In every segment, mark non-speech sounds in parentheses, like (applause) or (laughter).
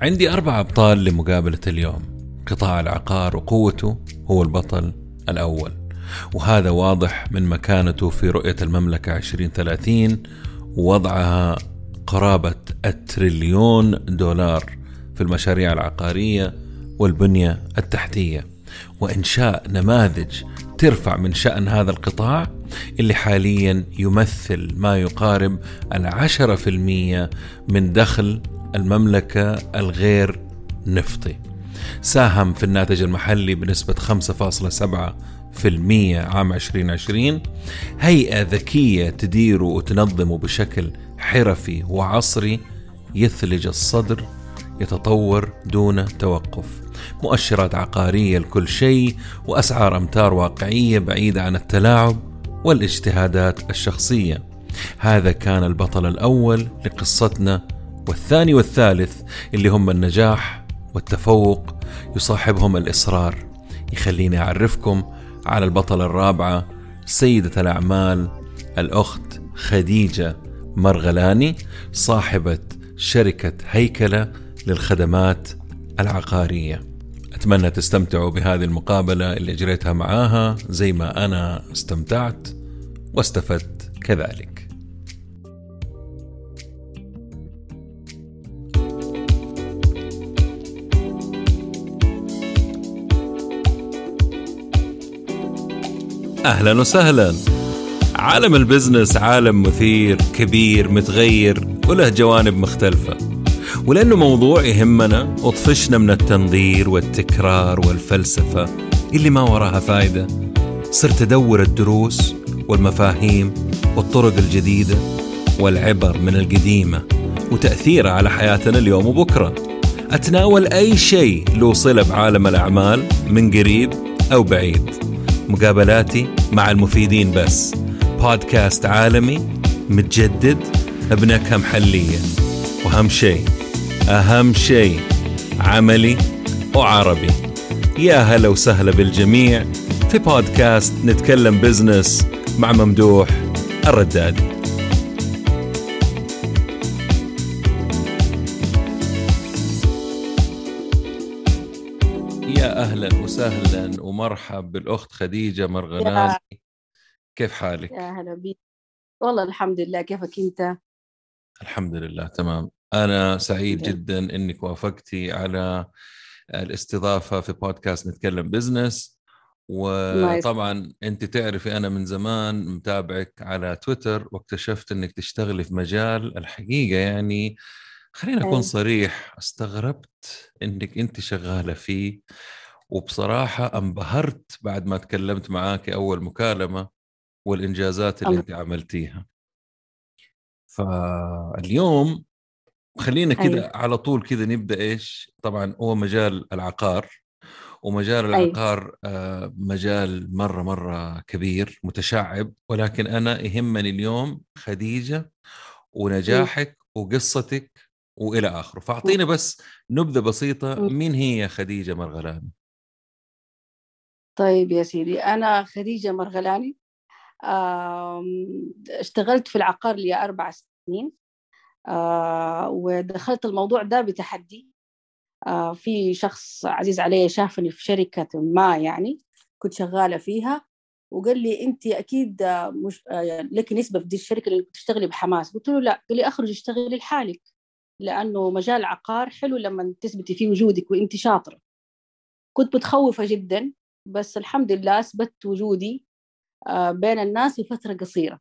عندي أربع أبطال لمقابلة اليوم. قطاع العقار وقوته هو البطل الأول. وهذا واضح من مكانته في رؤية المملكة 2030 ووضعها قرابة التريليون دولار في المشاريع العقارية والبنية التحتية. وإنشاء نماذج ترفع من شأن هذا القطاع اللي حاليا يمثل ما يقارب العشرة في المية من دخل المملكة الغير نفطي. ساهم في الناتج المحلي بنسبة 5.7 في المية عام 2020 هيئة ذكية تديره وتنظمه بشكل حرفي وعصري يثلج الصدر يتطور دون توقف. مؤشرات عقارية لكل شيء وأسعار أمتار واقعية بعيدة عن التلاعب والاجتهادات الشخصية. هذا كان البطل الأول لقصتنا والثاني والثالث اللي هم النجاح والتفوق يصاحبهم الإصرار. يخليني أعرفكم على البطلة الرابعة سيدة الأعمال الأخت خديجة مرغلاني صاحبة شركة هيكلة للخدمات العقارية. أتمنى تستمتعوا بهذه المقابلة اللي أجريتها معاها. زي ما أنا استمتعت واستفدت كذلك. أهلا وسهلا. عالم البزنس عالم مثير كبير متغير وله جوانب مختلفة. ولأنه موضوع يهمنا وطفشنا من التنظير والتكرار والفلسفة اللي ما وراها فايدة. صرت أدور الدروس والمفاهيم والطرق الجديدة والعبر من القديمة وتأثيرها على حياتنا اليوم وبكرة. أتناول أي شيء له صلة بعالم الأعمال من قريب أو بعيد. مقابلاتي مع المفيدين بس. بودكاست عالمي متجدد بنكهة محلية وأهم شيء أهم شيء عملي وعربي. يا هلا وسهلا بالجميع في بودكاست نتكلم بزنس مع ممدوح الردادي يا أهلا وسهلا ومرحب بالأخت خديجة مرغلاني كيف حالك؟ يا هلا بيك والله الحمد لله كيفك أنت؟ الحمد لله تمام أنا سعيد جدا إنك وافقتي على الاستضافة في بودكاست نتكلم بزنس. وطبعا أنت تعرفي أنا من زمان متابعك على تويتر واكتشفت إنك تشتغلي في مجال الحقيقة يعني خلينا أكون أيوة. صريح استغربت إنك أنت شغالة فيه وبصراحة انبهرت بعد ما تكلمت معاك أول مكالمة والإنجازات اللي. أنت عملتيها فاليوم خلينا كده أيوة. على طول كده نبدأ إيش طبعا هو مجال العقار ومجال أيوة. العقار آه، مجال مرة مرة كبير متشعب ولكن أنا يهمني اليوم خديجة ونجاحك وقصتك وإلى آخره فاعطينا بس نبذة بسيطة. مين هي خديجة مرغلاني طيب يا سيدي أنا خديجة مرغلاني اشتغلت في العقار لي أربع سنين آه، ودخلت الموضوع ده بتحدي آه، في شخص عزيز علي شافني في شركة ما يعني كنت شغالة فيها وقال لي أنت أكيد آه، مش آه، لك نسبة في دي الشركة اللي بتشتغلي بحماس قلت له لا قال لي أخرج اشتغلي لحالك لأنه مجال عقار حلو لما تثبتي فيه وجودك وأنت شاطرة. كنت متخوفة جدا بس الحمد لله أثبت وجودي آه، بين الناس في فترة قصيرة.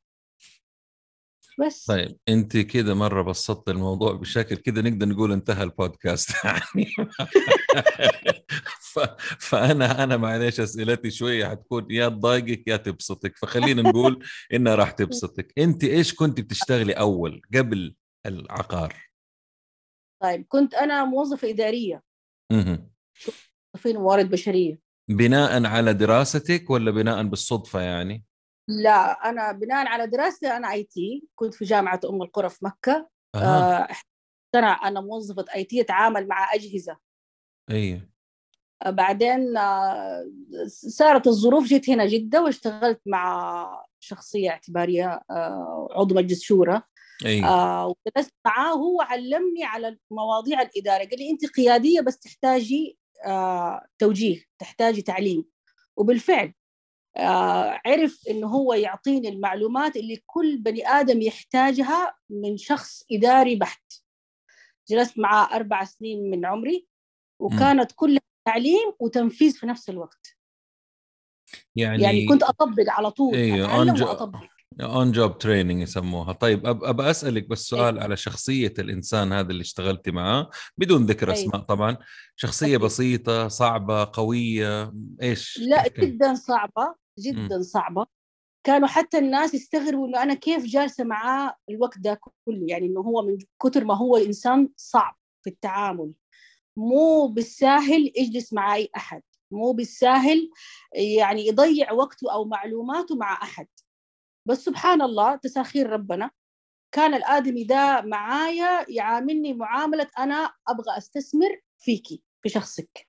بس. طيب أنت كده مرة بسطت الموضوع بشكل كده نقدر نقول انتهى البودكاست. يعني (laughs) ف... فأنا أنا معلش أسئلتي شوية حتكون يا تضايقك يا تبسطك فخلينا نقول إنها راح تبسطك. أنت إيش كنت بتشتغلي أول قبل العقار؟ طيب كنت أنا موظفة إدارية. مهم. في موارد بشرية. بناء على دراستك ولا بناء بالصدفة يعني؟ لا أنا بناء على دراستي أنا IT كنت في جامعة أم القرى في مكة. أها. آه، أنا موظفة IT أتعامل مع أجهزة. أيوه آه، بعدين آه، صارت الظروف جيت هنا جدة واشتغلت مع شخصية اعتبارية آه، عضو مجلس شورى. أيوة. وجلست معاه هو علمني على مواضيع الإدارة. قال لي أنت قيادية بس تحتاجي توجيه تحتاجي تعليم. وبالفعل آه عرف إنه هو يعطيني المعلومات اللي كل بني آدم يحتاجها من شخص إداري بحت. جلست معاه أربع سنين من عمري وكانت كلها تعليم وتنفيذ في نفس الوقت. يعني يعني كنت أطبق على طول إيوه جو وأطبق. on job training يسموها. طيب أب أبى أسألك بس سؤال أيوة. على شخصية الإنسان هذا اللي اشتغلتي معاه. بدون ذكر أيوة. أسماء طبعا. شخصية أكيد. بسيطة صعبة قوية إيش؟ لا كيف كان؟ جدا صعبة جدا صعبة. كانوا حتى الناس يستغربوا إنه أنا كيف جالسة معاه الوقت ده كله؟ يعني إنه هو من كثر ما هو إنسان صعب في التعامل. مو بالساهل يجلس مع أي أحد. مو بالساهل يعني يضيع وقته أو معلوماته مع أحد. بس سبحان الله تساخير ربنا. كان الآدمي ده معايا يعاملني معاملة أنا أبغى أستثمر فيكي في شخصك.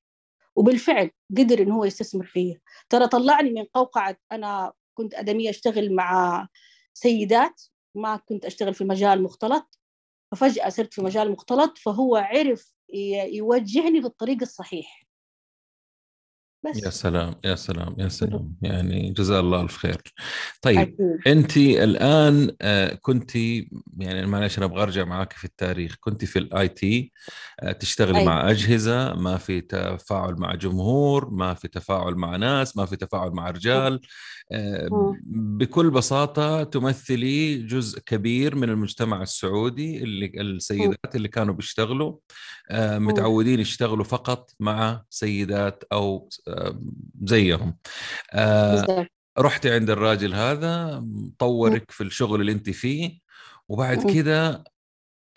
وبالفعل قدر انه هو يستثمر فيه ترى طلعني من قوقعة أنا كنت آدمية أشتغل مع سيدات ما كنت أشتغل في مجال مختلط. ففجأة صرت في مجال مختلط فهو عرف يوجهني في الطريق الصحيح. بس. يا سلام يا سلام يا سلام. يعني جزاه الله الف خير طيب. انت الآن آه، كنت يعني معلش أنا أبغى أرجع معاك في التاريخ. كنت في ال IT تشتغلي أيوة. مع أجهزة ما في تفاعل مع جمهور ما في تفاعل مع ناس ما في تفاعل مع رجال. آه،. بكل بساطة تمثلي جزء كبير من المجتمع السعودي اللي السيدات اللي كانوا بيشتغلوا. آه، متعودين يشتغلوا فقط مع سيدات أو آه، زيهم آه،. رحتي عند الراجل هذا طورك في الشغل اللي انت فيه وبعد. كده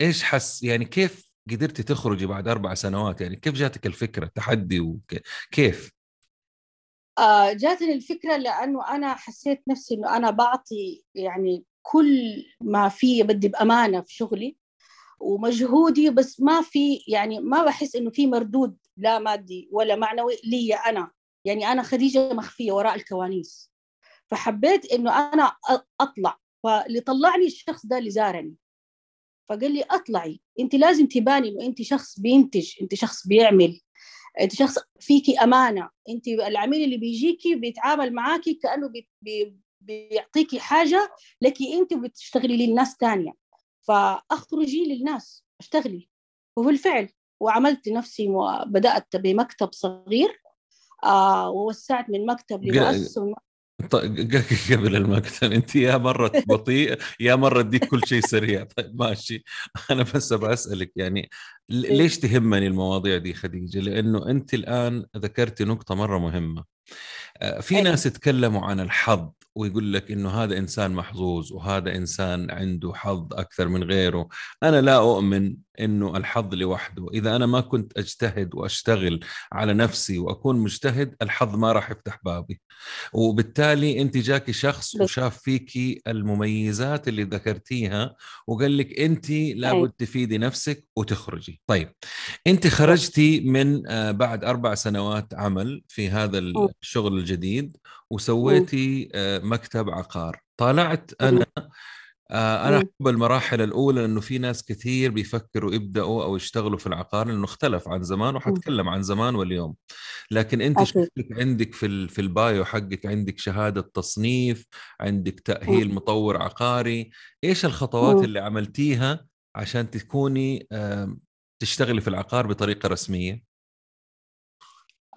إيش حس يعني كيف قدرتي تخرجي بعد أربع سنوات يعني كيف جاتك الفكرة تحدي وكيف آه جاتني الفكرة لأنه أنا حسيت نفسي إنه أنا بعطي يعني كل ما في بدي بأمانة في شغلي ومجهودي بس ما في يعني ما بحس إنه في مردود لا مادي ولا معنوي لي أنا. يعني أنا خديجة مخفية وراء الكواليس فحبيت إنه أنا أ- أطلع. فاللي طلعني الشخص ده اللي زارني. فقال لي أطلعي. أنت لازم تباني إنه أنت شخص بينتج أنت شخص بيعمل أنت شخص فيكي أمانة. أنت العميل اللي بيجيكي بيتعامل معاكي كأنه بي بي بيعطيكي حاجة لك أنت وبتشتغلي للناس تانية. فأخرجي للناس أشتغلي. وبالفعل وعملت نفسي وبدات بمكتب صغير آه ووسعت من مكتب لمؤسسة. وم- ط- ق- قبل المكتب. أنت يا مرة بطيء يا مرة تديك كل شيء سريع. طيب ماشي. أنا بس أبغى أسألك يعني ليش تهمني المواضيع دي خديجة لأنه أنت الآن ذكرتي نقطة مرة مهمة آه، في أيوة. ناس يتكلموا عن الحظ ويقول لك إنه هذا إنسان محظوظ وهذا إنسان عنده حظ أكثر من غيره أنا لا أؤمن إنه الحظ لوحده إذا أنا ما كنت أجتهد وأشتغل على نفسي وأكون مجتهد الحظ ما راح يفتح بابي وبالتالي أنت جاكي شخص. وشاف فيكي المميزات اللي ذكرتيها وقال لك أنت لابد أيوة. تفيدي نفسك وتخرجي طيب انت خرجتي من آه، بعد أربع سنوات عمل في هذا. الشغل الجديد وسويتي آه، مكتب عقار طالعت أنا آه، أنا. أحب المراحل الأولى لأنه في ناس كثير بيفكروا يبدأوا أو يشتغلوا في العقار لأنه اختلف عن زمان وحتكلم عن زمان واليوم لكن أنت. شكلك عندك في في البايو حقك عندك شهادة تصنيف عندك تأهيل مطور عقاري إيش الخطوات. اللي عملتيها عشان تكوني تشتغلي في العقار بطريقة رسمية؟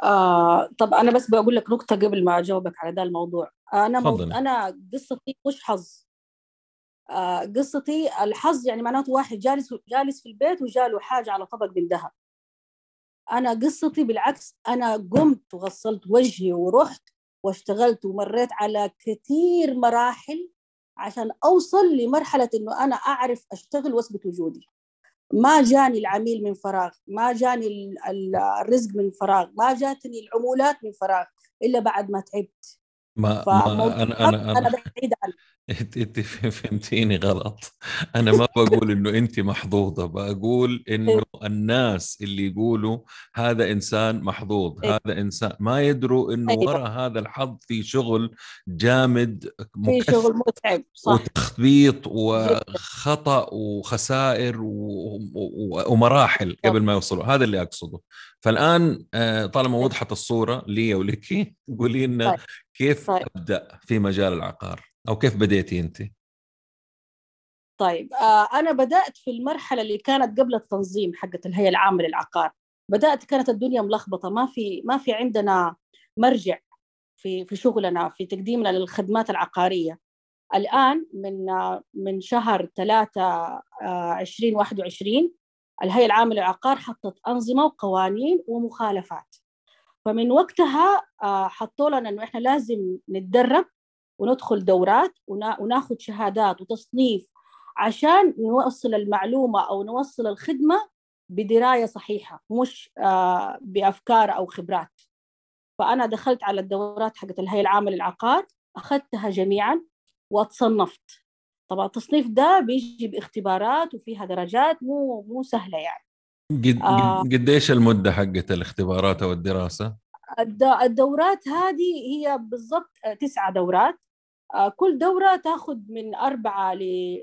آه طب أنا بس بقول لك نقطه قبل ما أجاوبك على ده الموضوع. أنا مو... أنا قصتي مش حظ. آه قصتي الحظ يعني معناته واحد جالس جالس في البيت وجاله حاجة على طبق من ذهب. أنا قصتي بالعكس أنا قمت وغسلت وجهي ورحت واشتغلت ومريت على كثير مراحل عشان أوصل لمرحلة إنه أنا أعرف أشتغل وأثبت وجودي. ما جاني العميل من فراغ ما جاني ال- ال- الرزق من فراغ ما جاتني العمولات من فراغ إلا بعد ما تعبت. ما, ما أنا أنا أنا أنا بعيد عنه. (laughs) أنت فهمتيني غلط. أنا ما بقول إنه أنت محظوظة بقول إنه (laughs) الناس اللي يقولوا هذا إنسان محظوظ إيه. هذا إنسان ما يدروا إنه أيوة. وراء هذا الحظ في شغل جامد في شغل متعب صح. وتخبيط وخطأ وخسائر ومراحل قبل ما يوصلوا. هذا اللي أقصده. فالآن آه، طالما وضحت الصورة لي ولك قولي لنا طيب. كيف طيب. أبدأ في مجال العقار؟ أو كيف بديتي أنت؟ طيب آه أنا بدأت في المرحلة اللي كانت قبل التنظيم حقت الهيئة العامة للعقار. بدأت كانت الدنيا ملخبطة ما في ما في عندنا مرجع في في شغلنا في تقديمنا للخدمات العقارية. الآن من آه من شهر 3 آه 2021 الهيئة العامة للعقار حطت أنظمة وقوانين ومخالفات. فمن وقتها آه حطوا لنا إنه إحنا لازم نتدرب وندخل دورات ونا- وناخذ شهادات وتصنيف عشان نوصل المعلومة أو نوصل الخدمة بدراية صحيحة مش آه، بأفكار أو خبرات. فأنا دخلت على الدورات حقت الهيئة العامة للعقار أخذتها جميعا وتصنفت طبعا التصنيف ده بيجي باختبارات وفيها درجات مو مو سهلة يعني. قد آه. قد- قديش المدة حقت الاختبارات أو الدراسة؟ الد- الدورات هذه هي بالضبط تسعة دورات. آه، كل دورة تأخذ من أربعة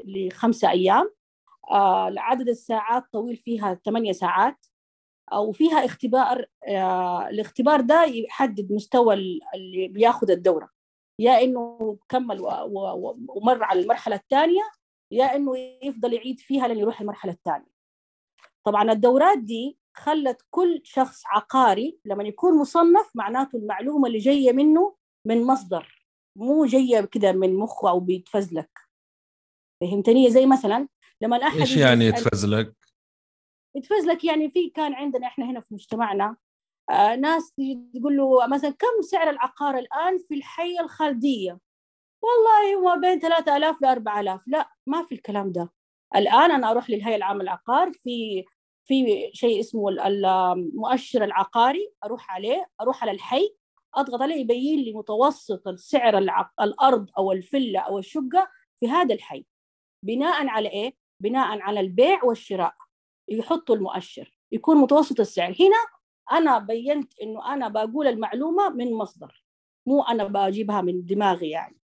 لخمسة أيام. آه، عدد الساعات طويل فيها ثمانية ساعات. أو فيها اختبار آه، الاختبار ده يحدد مستوى ال- اللي بياخذ الدورة. يا إنه كمل ومر على المرحلة الثانية يا إنه يفضل يعيد فيها لين يروح المرحلة الثانية. طبعا الدورات دي خلت كل شخص عقاري لما يكون مصنف معناته المعلومة اللي جاية منه من مصدر مو جاية كده من مخه أو بيتفزلك فهمتني؟ زي مثلا لما أحد إيش يعني يتفزلك يتفزلك يعني في كان عندنا إحنا هنا في مجتمعنا آه ناس تقول له مثلا كم سعر العقار الآن في الحي الخالدية؟ والله هو بين 3000 ل 4000 لا ما في الكلام ده. الآن أنا أروح للهيئة العامة للعقار في في شيء اسمه ال- المؤشر العقاري أروح عليه أروح على الحي أضغط عليه يبين لي متوسط السعر العق... الأرض أو الفلة أو الشقة في هذا الحي. بناء على إيه؟ بناء على البيع والشراء. يحطوا المؤشر يكون متوسط السعر. هنا أنا بينت إنه أنا بقول المعلومة من مصدر مو أنا بجيبها من دماغي يعني.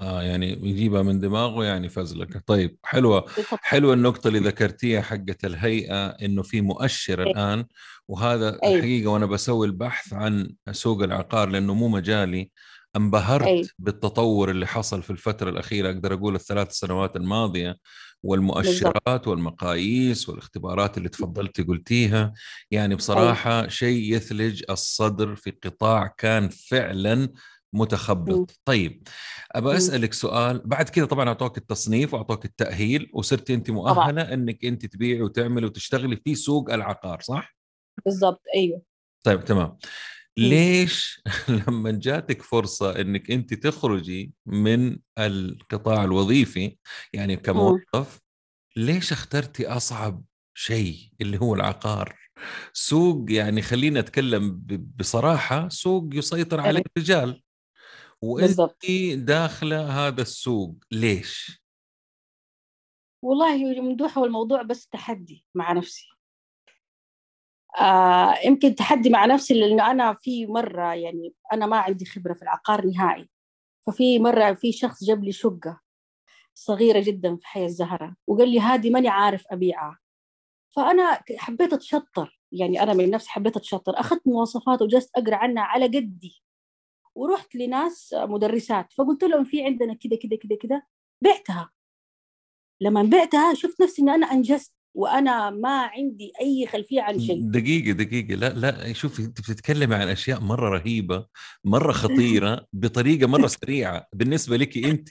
آه يعني يجيبها من دماغه يعني فزلك طيب حلوة حلوة النقطة اللي ذكرتيها حقت الهيئة إنه في مؤشر الآن وهذا أي. الحقيقة وأنا بسوي البحث عن سوق العقار لأنه مو مجالي انبهرت أي. بالتطور اللي حصل في الفترة الأخيرة أقدر أقول الثلاث سنوات الماضية والمؤشرات والمقاييس والاختبارات اللي تفضلتي قلتيها يعني بصراحة شيء يثلج الصدر في قطاع كان فعلا. متخبط. طيب ابى. أسألك سؤال. بعد كذا طبعا أعطوك التصنيف وأعطوك التأهيل وصرتي أنت مؤهلة إنك أنت تبيعي وتعملي وتشتغلي في سوق العقار صح؟ بالضبط أيوه. طيب تمام. ليش (laughs) لما جاتك فرصة إنك أنت تخرجي من القطاع الوظيفي يعني كموظف ليش اخترتي أصعب شيء اللي هو العقار؟ سوق يعني خلينا أتكلم ب- بصراحة سوق يسيطر عليه أيوة. الرجال وانت داخلة هذا السوق ليش؟ والله ممدوح هو الموضوع بس تحدي مع نفسي. آه يمكن تحدي مع نفسي لأنه أنا في مرة يعني أنا ما عندي خبرة في العقار نهائي. ففي مرة في شخص جاب لي شقة صغيرة جدا في حي الزهرة وقال لي هذه ماني عارف أبيعها. فأنا ك- حبيت أتشطر. يعني أنا من نفسي حبيت أتشطر. أخذت مواصفات وجلست أقرأ عنها على قدي. ورحت لناس مدرسات فقلت لهم في عندنا كده كده كده كده بعتها. لما بعتها شفت نفسي إن أنا أنجزت وأنا ما عندي أي خلفية عن شيء. دقيقة دقيقة لا لا شوفي أنت بتتكلمي عن أشياء مرة رهيبة مرة خطيرة (laughs) بطريقة مرة سريعة. بالنسبة لك أنت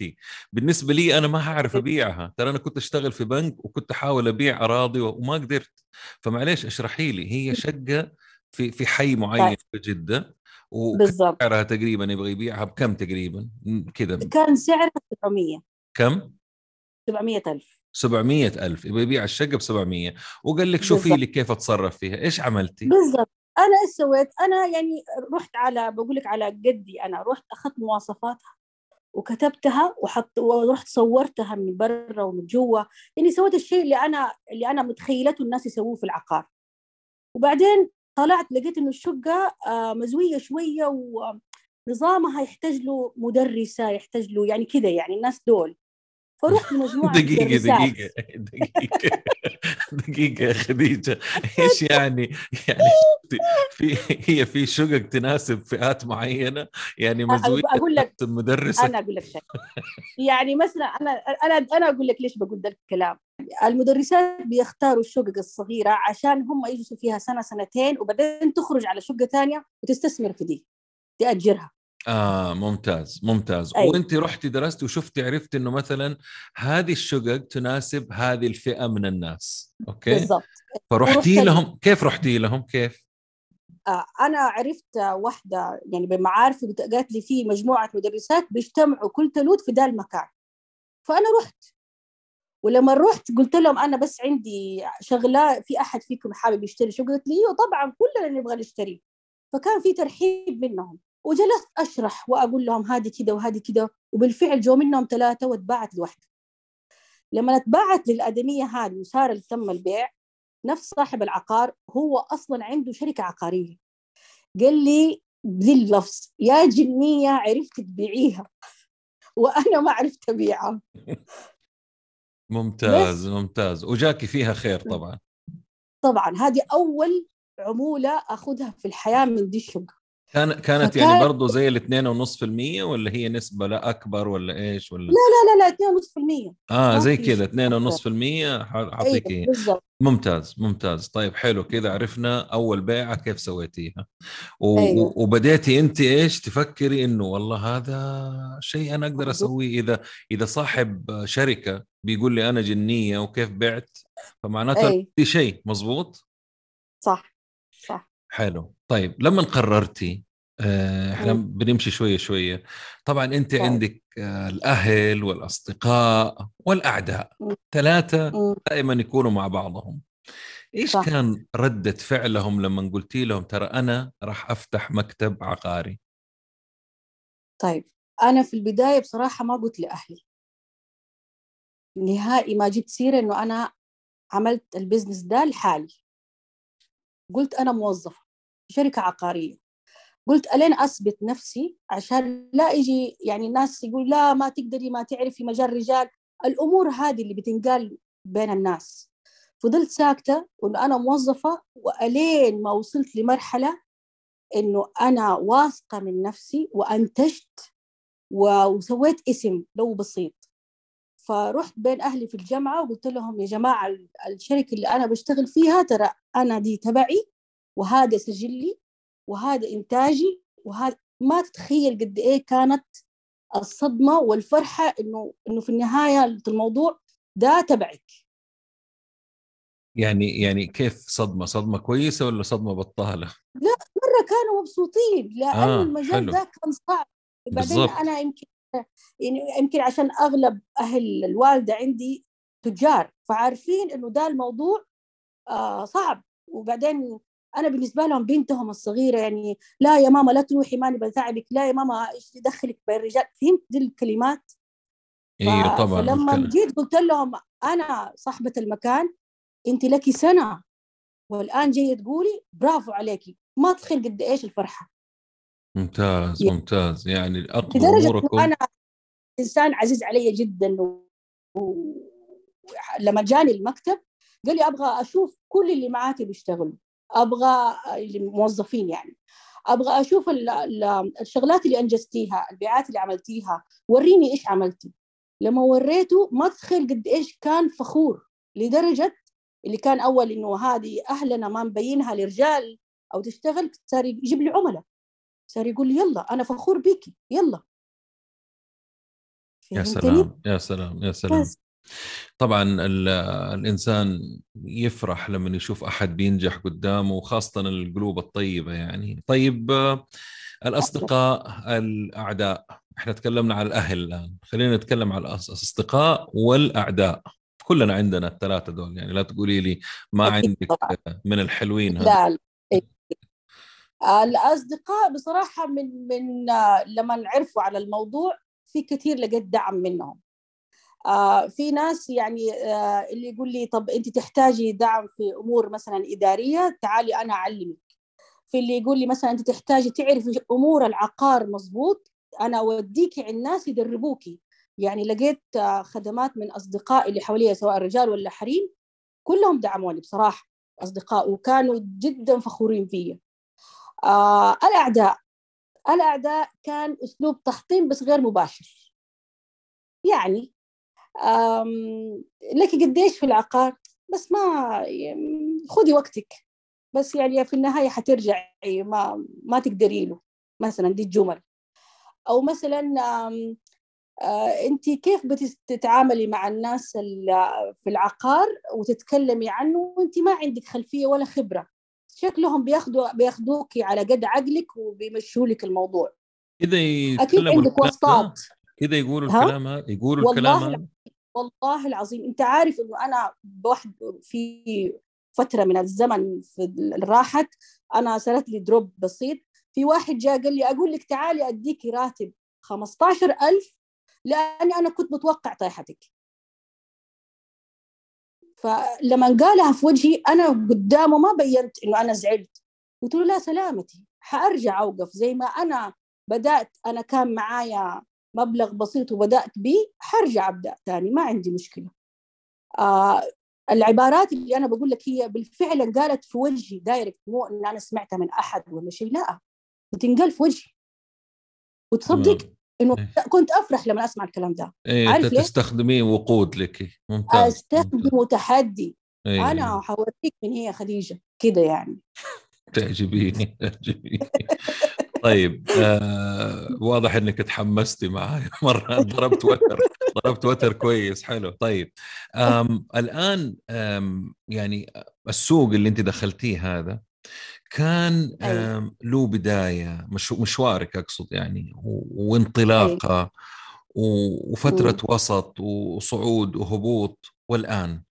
بالنسبة لي أنا ما هعرف أبيعها. ترى أنا كنت أشتغل في بنك وكنت أحاول أبيع أراضي وما قدرت. فمعليش اشرحي لي هي (laughs) شقة في في حي معين في جدة؟ بالضبط. وسعرها تقريبا يبغى يبيعها بكم تقريبا؟ كذا. كان سعرها 700 كم؟ 700 ألف. 700 ألف. يبغى يبيع الشقة ب 700 وقال لك شوفي. لي كيف أتصرف فيها. إيش عملتي؟ بالضبط. أنا إيش سويت؟ أنا يعني رحت على بقول لك على قدي أنا رحت أخذت مواصفاتها وكتبتها وحط ورحت صورتها من برا ومن جوا. يعني سويت الشيء اللي أنا اللي أنا متخيلته الناس يسووه في العقار. وبعدين طلعت لقيت إنه الشقه آه، مزوية شوية ونظامها يحتاج له مدرسة يحتاج له يعني كذا يعني الناس دول. فرحت مجموعه دقيقة دقيقة دقيقة. (laughs) دقيقة يا خديجة. إيش يعني؟ يعني في هي في شقق تناسب فئات معينة؟ يعني مزوية أقول لك المدرسة أنا أقول لك شيء. يعني مثلا أنا أنا أنا أقول لك ليش بقول ذا الكلام. المدرسات بيختاروا الشقق الصغيرة عشان هم يجلسوا فيها سنة سنتين وبعدين تخرج على شقة ثانية وتستثمر في دي تأجرها. آه ممتاز ممتاز. أيوة. وأنت رحتي درستي وشفتي عرفتي إنه مثلا هذه الشقق تناسب هذه الفئة من الناس okay؟ بالضبط. فرحتي لهم كيف رحتي لهم؟ كيف؟ آه، أنا عرفت واحدة يعني بمعارفي قالت لي في مجموعة مدرسات بيجتمعوا كل ثلوث في ذا المكان. فأنا رحت. ولما رحت قلت لهم أنا بس عندي شغلة في أحد فيكم حابب يشتري شقة قلت لي؟ أيوه طبعا كلنا نبغى نشتري. فكان في ترحيب منهم. وجلست أشرح وأقول لهم هذه كذا وهذه كذا وبالفعل جو منهم ثلاثة واتباعت لوحده لما اتباعت للأدمية هذه وصار تم البيع نفس صاحب العقار هو أصلا عنده شركة عقارية. قال لي بذي اللفظ يا جنية عرفت تبيعيها وأنا ما عرفت أبيعها. (laughs) ممتاز ممتاز. وجاكي فيها خير طبعا. طبعا. هذه أول عمولة أخذها في الحياة من دي الشقة. كان كانت فكان- يعني برضه زي في المية ولا هي نسبة لا أكبر ولا إيش ولا؟ لا لا لا 2.5% آه ما زي كذا شيء اثنين ونص في المية ح- أيوه أعطيك بالضبط. ممتاز ممتاز. طيب حلو كذا عرفنا أول بيعة كيف سويتيها. و... أيوة. وبديتي أنت إيش تفكري إنه والله هذا شيء أنا أقدر بالضبط. أسويه إذا إذا صاحب شركة بيقول لي أنا جنية وكيف بعت فمعناته أي. في شيء مظبوط؟ صح صح. حلو طيب لما قررتي آه، إحنا. بنمشي شوية شوية طبعا أنت طيب. عندك آه، الأهل والأصدقاء والأعداء. ثلاثة. دائما يكونوا مع بعضهم إيش صح. كان ردة فعلهم لما قلتي لهم ترى أنا راح أفتح مكتب عقاري طيب أنا في البداية بصراحة ما قلت لأهلي نهائي ما جبت سيرة إنه أنا عملت البزنس ده لحالي قلت أنا موظفة شركة عقارية. قلت ألين أثبت نفسي عشان لا يجي يعني الناس يقول لا ما تقدري ما تعرفي مجال رجال. الأمور هذه اللي بتنقال بين الناس. فضلت ساكتة وانه أنا موظفة وألين ما وصلت لمرحلة إنه أنا واثقة من نفسي وأنتجت وسويت اسم لو بسيط. فرحت بين أهلي في الجامعة وقلت لهم يا جماعة ال- الشركة اللي أنا بشتغل فيها ترى أنا دي تبعي. وهذا سجلي وهذا إنتاجي وهذا ما تتخيل قد إيه كانت الصدمة والفرحة إنه إنه في النهاية الموضوع ده تبعك. يعني يعني كيف صدمة؟ صدمة كويسة ولا صدمة بطالة؟ مرة كانوا مبسوطين لأن آه، المجال. ده كان صعب. بعدين بالضبط. أنا يمكن يعني يمكن عشان أغلب أهل الوالدة عندي تجار فعارفين إنه ده الموضوع آه صعب. وبعدين أنا بالنسبة لهم بنتهم الصغيرة يعني لا يا ماما لا تروحي ماني بتعبك لا يا ماما إيش يدخلك بين الرجال؟ فهمت دي الكلمات؟ أيوه طبعا فلما الكلام. جيت قلت لهم أنا صاحبة المكان أنت لك سنة والآن جاية تقولي برافو عليكي ما تخيل قد إيش الفرحة. ممتاز يا- ممتاز. يعني اموركم إنه أنا إنسان عزيز علي جدا و... و... لما جاني المكتب قال لي أبغى أشوف كل اللي معاك بيشتغلوا. أبغى الموظفين يعني. أبغى أشوف ال- ال- الشغلات اللي أنجزتيها البيعات اللي عملتيها وريني إيش عملتي. لما وريته ما تتخيل قد إيش كان فخور لدرجة اللي كان أول إنه هذه أهلنا ما مبينها لرجال أو تشتغل صار يجيب لي عملاء. صار يقول لي يلا أنا فخور بيكي يلا. يا؟ سلام يا سلام يا سلام. بس. طبعا ال- الإنسان يفرح لما يشوف أحد بينجح قدامه وخاصة القلوب الطيبة يعني طيب الأصدقاء الأعداء إحنا تكلمنا على الأهل الآن خلينا نتكلم على الأصدقاء والأعداء كلنا عندنا الثلاثة دول يعني لا تقولي لي ما عندك. من الحلوين هذا لا لا. إيه. الأصدقاء بصراحة من من لما عرفوا على الموضوع في كثير لقيت دعم منهم آه في ناس يعني آه اللي يقول لي طب أنت تحتاجي دعم في أمور مثلا إدارية تعالي أنا أعلمك. في اللي يقول لي مثلا أنت تحتاجي تعرفي أمور العقار مظبوط أنا أوديكي عند ناس يدربوكي. يعني لقيت آه خدمات من أصدقائي اللي حواليا سواء رجال ولا حريم كلهم دعموني بصراحة أصدقاء وكانوا جدا فخورين فيا. آه الأعداء. الأعداء كان أسلوب تحطيم بس غير مباشر. يعني لك قديش في العقار؟ بس ما خذي وقتك. بس يعني في النهاية حترجعي ما ما تقدري له مثلا دي الجمل. أو مثلا آه، أنت كيف بتتعاملي مع الناس في العقار وتتكلمي عنه وأنت ما عندك خلفية ولا خبرة؟ شكلهم بياخدوا بياخدوكي على قد عقلك وبيمشوا لك الموضوع. كذا أكيد عندك وسطات كذا يقولوا الكلام هذا؟ يقولوا والله الكلام والله العظيم. انت عارف انه أنا بوحد في فترة من الزمن في راحت أنا صارت لي دروب بسيط. في واحد جاء قال لي أقول لك تعالي اديكي راتب 15000 لأني أنا كنت متوقع طيحتك. فلما قالها في وجهي أنا قدامه ما بينت إنه أنا زعلت. قلت له لا سلامتي حأرجع أوقف. زي ما أنا بدأت أنا كان معايا مبلغ بسيط وبدأت به حرجع أبدأ ثاني ما عندي مشكلة. آه العبارات اللي أنا بقول لك هي بالفعل قالت في وجهي دايركت مو إن أنا سمعتها من أحد ولا شيء لا بتنقال في وجهي. وتصدق إنه إيه. كنت أفرح لما أسمع الكلام ده. إيه عارف ليه؟ تستخدميه وقود لك. ممتاز. استخدمه تحدي إيه. أنا حوريك من هي خديجة كده يعني. (laughs) تعجبيني تعجبيني. طيب آه واضح إنك تحمستي معي (laughs) مرة ضربت وتر ضربت وتر كويس حلو. طيب آم الآن آم يعني السوق اللي أنت دخلتيه هذا كان أيوة. له بداية مش مشوارك أقصد يعني وانطلاقة أيوة. وفترة وسط وصعود وهبوط والآن.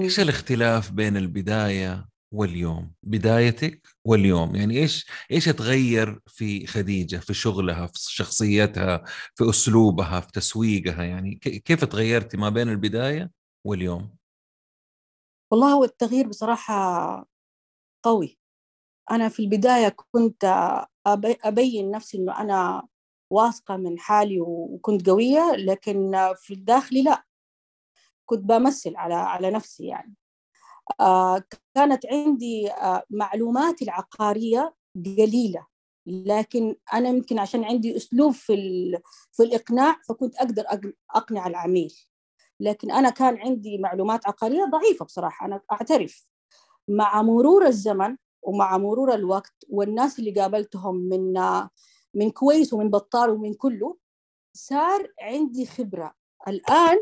إيش الاختلاف بين البداية واليوم؟ بدايتك واليوم. يعني إيش إيش تغير في خديجة في شغلها في شخصيتها في أسلوبها في تسويقها؟ يعني كيف تغيرتي ما بين البداية واليوم؟ والله هو التغيير بصراحة قوي. أنا في البداية كنت أبين نفسي إنه أنا واثقة من حالي وكنت قوية لكن في الداخلي لا. كنت بمثل على على نفسي يعني. كانت عندي آه، معلوماتي العقارية قليلة لكن أنا يمكن عشان عندي أسلوب في, في الإقناع فكنت أقدر أقنع العميل. لكن أنا كان عندي معلومات عقارية ضعيفة بصراحة أنا أعترف. مع مرور الزمن ومع مرور الوقت والناس اللي قابلتهم من من كويس ومن بطال ومن كله صار عندي خبرة. الآن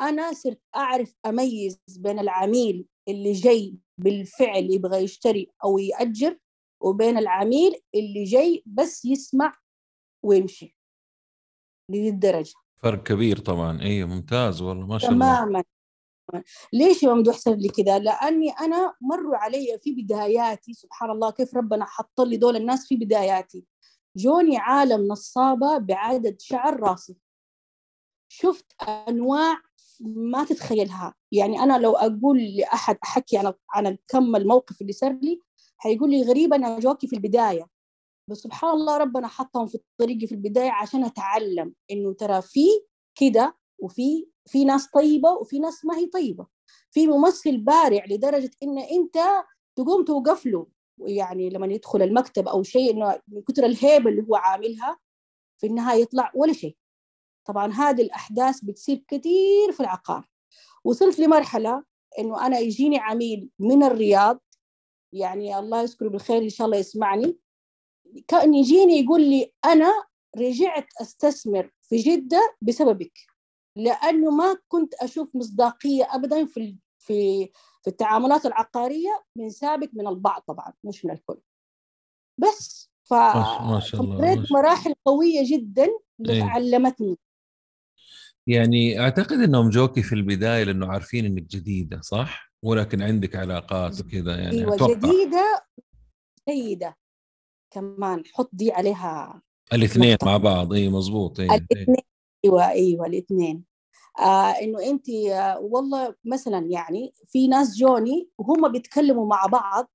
أنا صرت أعرف أميز بين العميل اللي جاي بالفعل يبغى يشتري أو يأجر وبين العميل اللي جاي بس يسمع ويمشي. لذي الدرجة. فرق كبير طبعا. اي ممتاز والله ما شاء الله. تماما. ليش يا ممدوح صار لي كذا؟ لأني أنا مروا علي في بداياتي سبحان الله كيف ربنا حط لي دول الناس في بداياتي. جوني عالم نصابة بعدد شعر راسي. شفت أنواع ما تتخيلها. يعني أنا لو أقول لأحد أحكي عن عن كم الموقف اللي صار لي حيقول لي غريبه أنا جوكي في البداية. بس سبحان الله ربنا حطهم في طريقي في البداية عشان أتعلم إنه ترى في كده وفي في ناس طيبة وفي ناس ما هي طيبة. في ممثل بارع لدرجة إن أنت تقوم توقف له. يعني لما يدخل المكتب أو شيء إنه من كثر الهيبة اللي هو عاملها في النهاية يطلع ولا شيء. طبعا هذه الأحداث بتصير كثير في العقار. وصلت لمرحلة إنه أنا يجيني عميل من الرياض يعني الله يذكره بالخير إن شاء الله يسمعني كان يجيني يقول لي أنا رجعت أستثمر في جدة بسببك لأنه ما كنت أشوف مصداقية أبدا في في في التعاملات العقارية من سابق من البعض طبعا مش من الكل. بس ف ما شاء الله مراحل قوية جدا إيه. علمتني يعني أعتقد إنهم جوكي في البداية لأنه عارفين إنك جديدة صح؟ ولكن عندك علاقات وكذا يعني أيوه أتوقع. جديدة سيده كمان. حط دي عليها الاثنين مع بعض. إي مظبوط إي. الاثنين. أيوه أيوه الاثنين. آه إنه انت آه والله مثلا يعني في ناس جوني وهم بيتكلموا مع بعض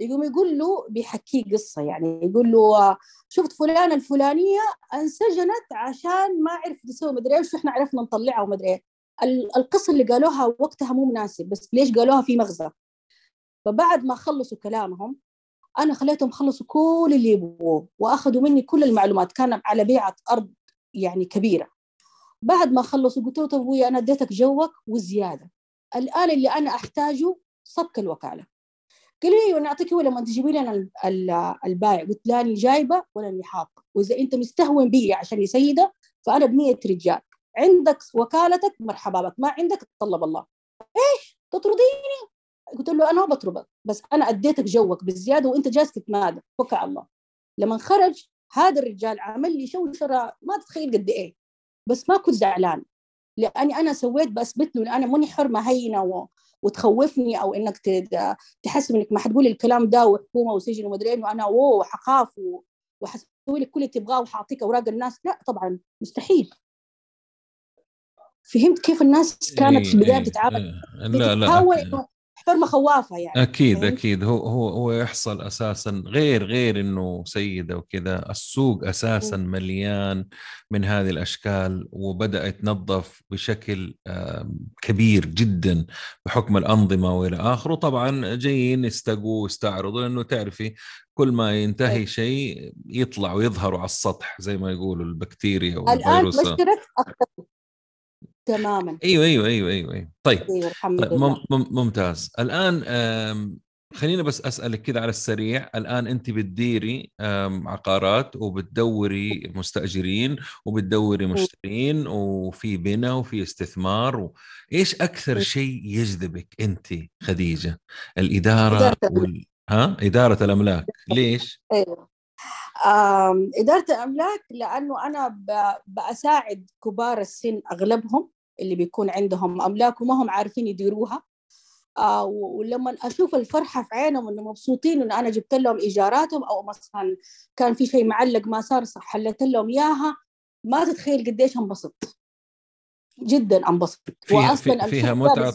يقوم يقول له بيحكيه قصة يعني يقول له شفت فلانة الفلانية انسجنت عشان ما عرفت تسوي مدري إيش وإحنا عرفنا نطلعها ومدري إيه. القصة اللي قالوها وقتها مو مناسب بس ليش قالوها في مغزى. فبعد ما خلصوا كلامهم أنا خليتهم خلصوا كل اللي يبغوه وأخذوا مني كل المعلومات. كان على بيعة أرض يعني كبيرة. بعد ما خلصوا قلت له طب أبوي أنا اديتك جوك وزيادة. الآن اللي أنا أحتاجه صك الوكالة. قال لي أيوه نعطيك هو لما تجيبي لي أنا البايع. قلت لاني جايبة ولا اني حاطة. وإذا أنت مستهون بي عشان يسيده فأنا ب رجال. عندك وكالتك مرحبا بك. ما عندك طلب الله. إيش؟ تطرديني؟ قلت له أنا ما بطردك بس أنا أديتك جوك بالزياده وأنت جالس تتمادى. فك على الله. لما خرج هذا الرجال عمل لي شوشرة ما تتخيل قد إيه. بس ما كنت زعلان. لاني أنا سويت بثبت له أنا ماني حرمة هينة و... وتخوفني أو انك تحسب انك ما حتقولي الكلام ده وحكومة وسجن ومدري إيه وأنا اوه حخاف. وحسوي لك كل اللي تبغاه وحاعطيك أوراق الناس. لا طبعا مستحيل. فهمت كيف الناس كانت في البداية بتتعامل؟ لا لا حرمه خوافه يعني أكيد يعني. أكيد. هو هو هو يحصل أساسا غير غير إنه سيدة وكذا. السوق أساسا مليان من هذه الأشكال وبدا يتنظف بشكل كبير جدا بحكم الأنظمة وإلى اخره طبعا جايين يستقوا ويستعرضوا لأنه تعرفي كل ما ينتهي شيء يطلع ويظهروا على السطح زي ما يقولوا البكتيريا والفيروس الان مشترك أكثر تماما. أيوه أيوه أيوه أيوه, أيوة. طيب, أيوة الحمد طيب لله. ممتاز. الآن خلينا بس أسألك كذا على السريع. الآن أنت بتديري عقارات وبتدوري مستأجرين وبتدوري مشترين وفي بناء وفي استثمار و... إيش أكثر شيء يجذبك أنت خديجة؟ الإدارة إدارة وال... ها؟ إدارة الأملاك. ليش؟ أيوه. إدارة الأملاك لأنه أنا بأساعد كبار السن أغلبهم. اللي بيكون عندهم أملاك وما هم عارفين يديروها. آه ولما أشوف الفرحة في عينهم إنه مبسوطين إنه أنا جبت لهم إيجاراتهم أو مثلا كان في شيء معلق ما صار صح حلت لهم إياها ما تتخيل قديش انبسط جدا انبسط فيها واصلا فيها متعة.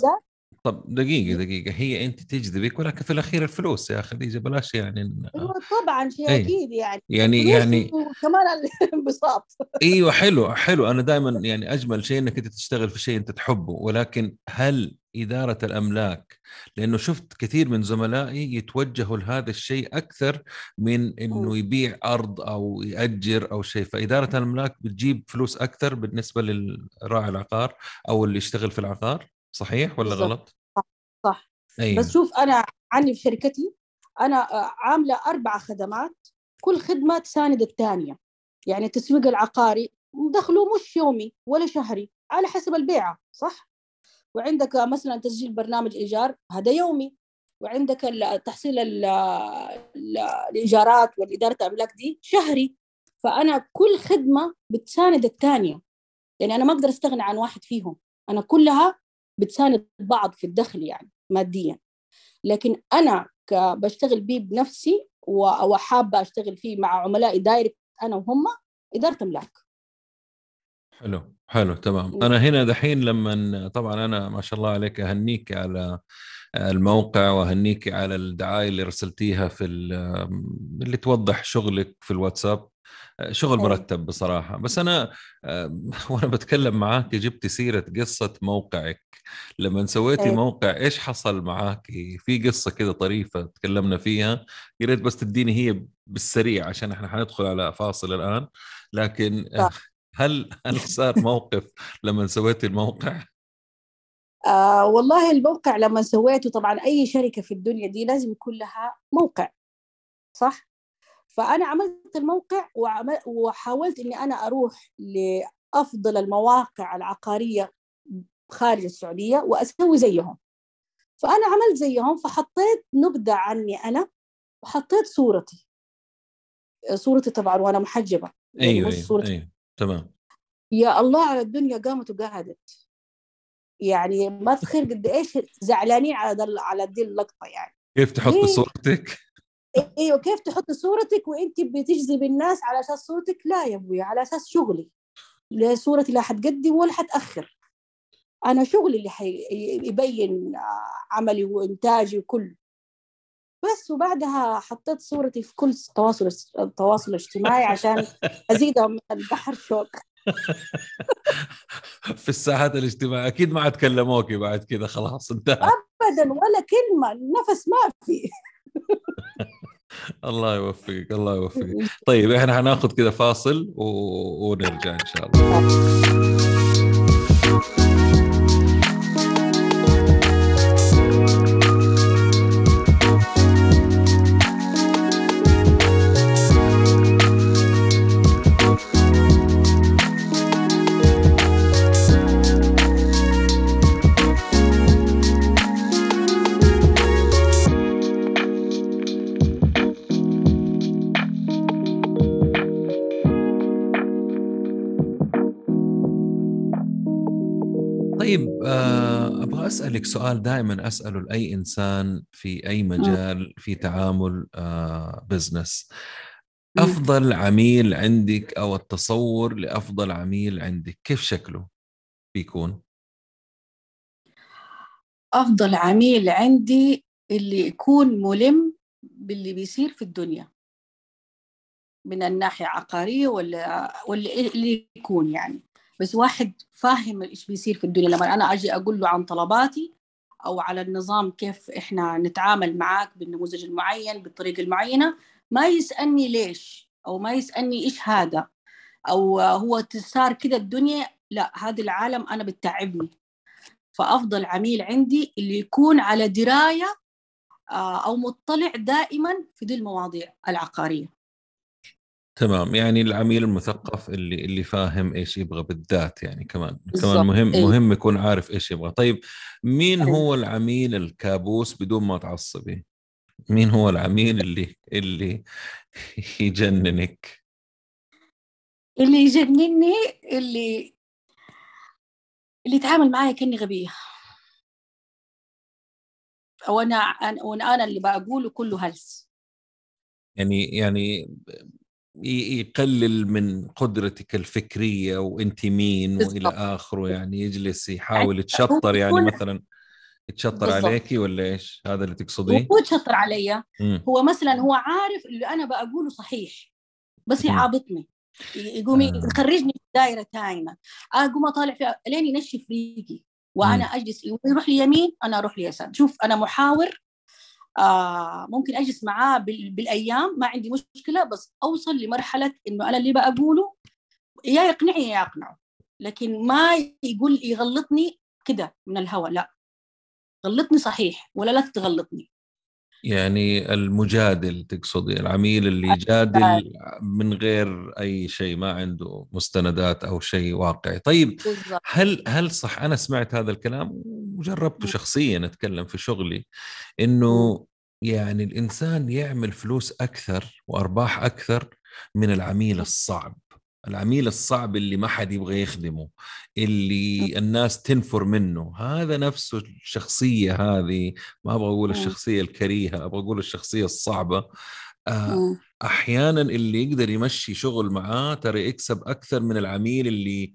طب دقيقة دقيقة هي أنت تجذبك ولكن في الأخير الفلوس يا خديجة بلاش يعني أيوة طبعا شيء أيه. أكيد يعني يعني يعني كمان الانبساط. (laughs) أيوة حلو حلو. أنا دائما يعني أجمل شيء أنك أنت تشتغل في شيء أنت تحبه ولكن هل إدارة الأملاك؟ لأنه شفت كثير من زملائي يتوجهوا لهذا الشيء أكثر من أنه يبيع أرض أو يأجر أو شيء. فإدارة الأملاك بتجيب فلوس أكثر بالنسبة للراعي العقار أو اللي يشتغل في العقار. صحيح ولا بالزبط. غلط؟ صح صح أيوه. بس شوف أنا عني في شركتي أنا آه، عاملة أربع خدمات كل خدمة تساند الثانية يعني التسويق العقاري دخله مش يومي ولا شهري على حسب البيعة صح؟ وعندك مثلا تسجيل برنامج إيجار هذا يومي وعندك تحصيل الإيجارات والإدارة الاملاك دي شهري فأنا كل خدمة بتساند الثانية يعني أنا ما أقدر أستغنى عن واحد فيهم أنا كلها بتساند بعض في الدخل يعني ماديا. لكن أنا بشتغل بيه بنفسي وحابه أشتغل فيه مع عملائي دايركت أنا وهم إدارة أملاك. حلو حلو تمام. أنا هنا دحين لما طبعا أنا ما شاء الله عليك أهنيك على الموقع وأهنيك على الدعاية اللي رسلتيها في اللي توضح شغلك في الواتساب. شغل مرتب بصراحة. بس أنا (laughs) وأنا بتكلم معاك جبت سيرة قصة موقعك. لما سويتي. موقع إيش حصل معاك؟ في قصة كده طريفة تكلمنا فيها. يا ريت بس تديني هي بالسريع عشان إحنا حندخل على فاصل الآن. لكن هل هل صار موقف لما سويتي الموقع؟ آه والله الموقع لما سويته طبعا أي شركة في الدنيا دي لازم يكون لها موقع صح؟ فأنا عملت الموقع وحاولت إني أنا أروح لأفضل المواقع العقارية خارج السعودية وأسوي زيهم. فأنا عملت زيهم فحطيت نبذه عني أنا وحطيت صورتي. صورتي طبعا وأنا محجبة. يعني أيوه صورتي. أيوه. تمام. يا الله على الدنيا قامت وقعدت. يعني ما تخيل قد إيش زعلانين على دل على دي اللقطة يعني. كيف تحط صورتك؟ أيوه كيف تحط صورتك وانت بتجذب الناس على أساس صورتك؟ لا يا أبوي على أساس شغلي. لا صورتي لا حتقدم ولا حتأخر. أنا شغلي اللي حيبين عملي وإنتاجي وكله بس وبعدها حطيت صورتي في كل التواصل التواصل الاجتماعي عشان أزيدهم من البحر شوق (laughs) في الساحات الاجتماعية. أكيد ما عاد كلموك بعد كذا خلاص انتهى. أبدا ولا كلمة نفس ما في. (laughs) الله يوفقك الله يوفقك. (laughs) طيب إحنا حناخذ كذا فاصل و... ونرجع إن شاء الله. (laughs) (laughs) أبغى أسألك سؤال دائما أسأله لأي إنسان في أي مجال في تعامل بزنس آه، أفضل عميل عندك أو التصور لأفضل عميل عندك كيف شكله بيكون؟ أفضل عميل عندي اللي يكون ملم باللي بيصير في الدنيا. من الناحية عقارية ولا ولا اللي يكون يعني. بس واحد فاهم إيش بيصير في الدنيا. لما أنا أجي أقول له عن طلباتي أو على النظام كيف إحنا نتعامل معاك بالنموذج المعين بالطريقة المعينة ما يسألني ليش أو ما يسألني إيش هذا أو هو صار كده الدنيا لا هذا العالم أنا بتعبني. فأفضل عميل عندي اللي يكون على دراية آه، أو مطلع دائما في دي المواضيع العقارية. تمام. يعني العميل المثقف اللي اللي فاهم إيش يبغى بالذات يعني كمان. كمان مهم أيه. مهم يكون عارف إيش يبغى. طيب مين أيه. هو العميل الكابوس بدون ما تعصبي؟ مين هو العميل اللي اللي يجننك؟ اللي يجنني؟ اللي اللي يتعامل معايا كأني غبية. أو أنا وأنا اللي بقوله كله هلس. يعني يعني يقلل من قدرتك الفكرية وانت مين والى آخره يعني يجلس يحاول يتشطر يعني مثلا. يتشطر عليكي ولا إيش؟ هذا اللي تقصديه؟ هو يتشطر علي. هو مثلا هو عارف اللي أنا بقوله صحيح بس يعابطني يقوم آه. يخرجني في دائره ثانية أقوم أطالع فيها لين ينشف ريقي. وأنا أجلس يروح لي يمين أنا أروح لي يسار. شوف أنا محاور آه ممكن أجلس معاه بالأيام ما عندي مشكلة بس أوصل لمرحلة إنه أنا اللي بقوله يا يقنعني يا يقنعه. لكن ما يقول يغلطني كده من الهوى لا. غلطني صحيح ولا لا تغلطني. يعني المجادل تقصدي العميل اللي يجادل من غير أي شيء ما عنده مستندات أو شيء واقعي. طيب هل هل صح أنا سمعت هذا الكلام وجربته شخصيا أتكلم في شغلي إنه يعني الإنسان يعمل فلوس أكثر وأرباح أكثر من العميل الصعب. العميل الصعب اللي ما حد يبغى يخدمه اللي الناس تنفر منه. هذا نفسه الشخصية هذه. ما أبغى أقول الشخصية الكريهة أبغى أقول الشخصية الصعبة. آه، أحيانا اللي يقدر يمشي شغل معاه ترى يكسب أكثر من العميل اللي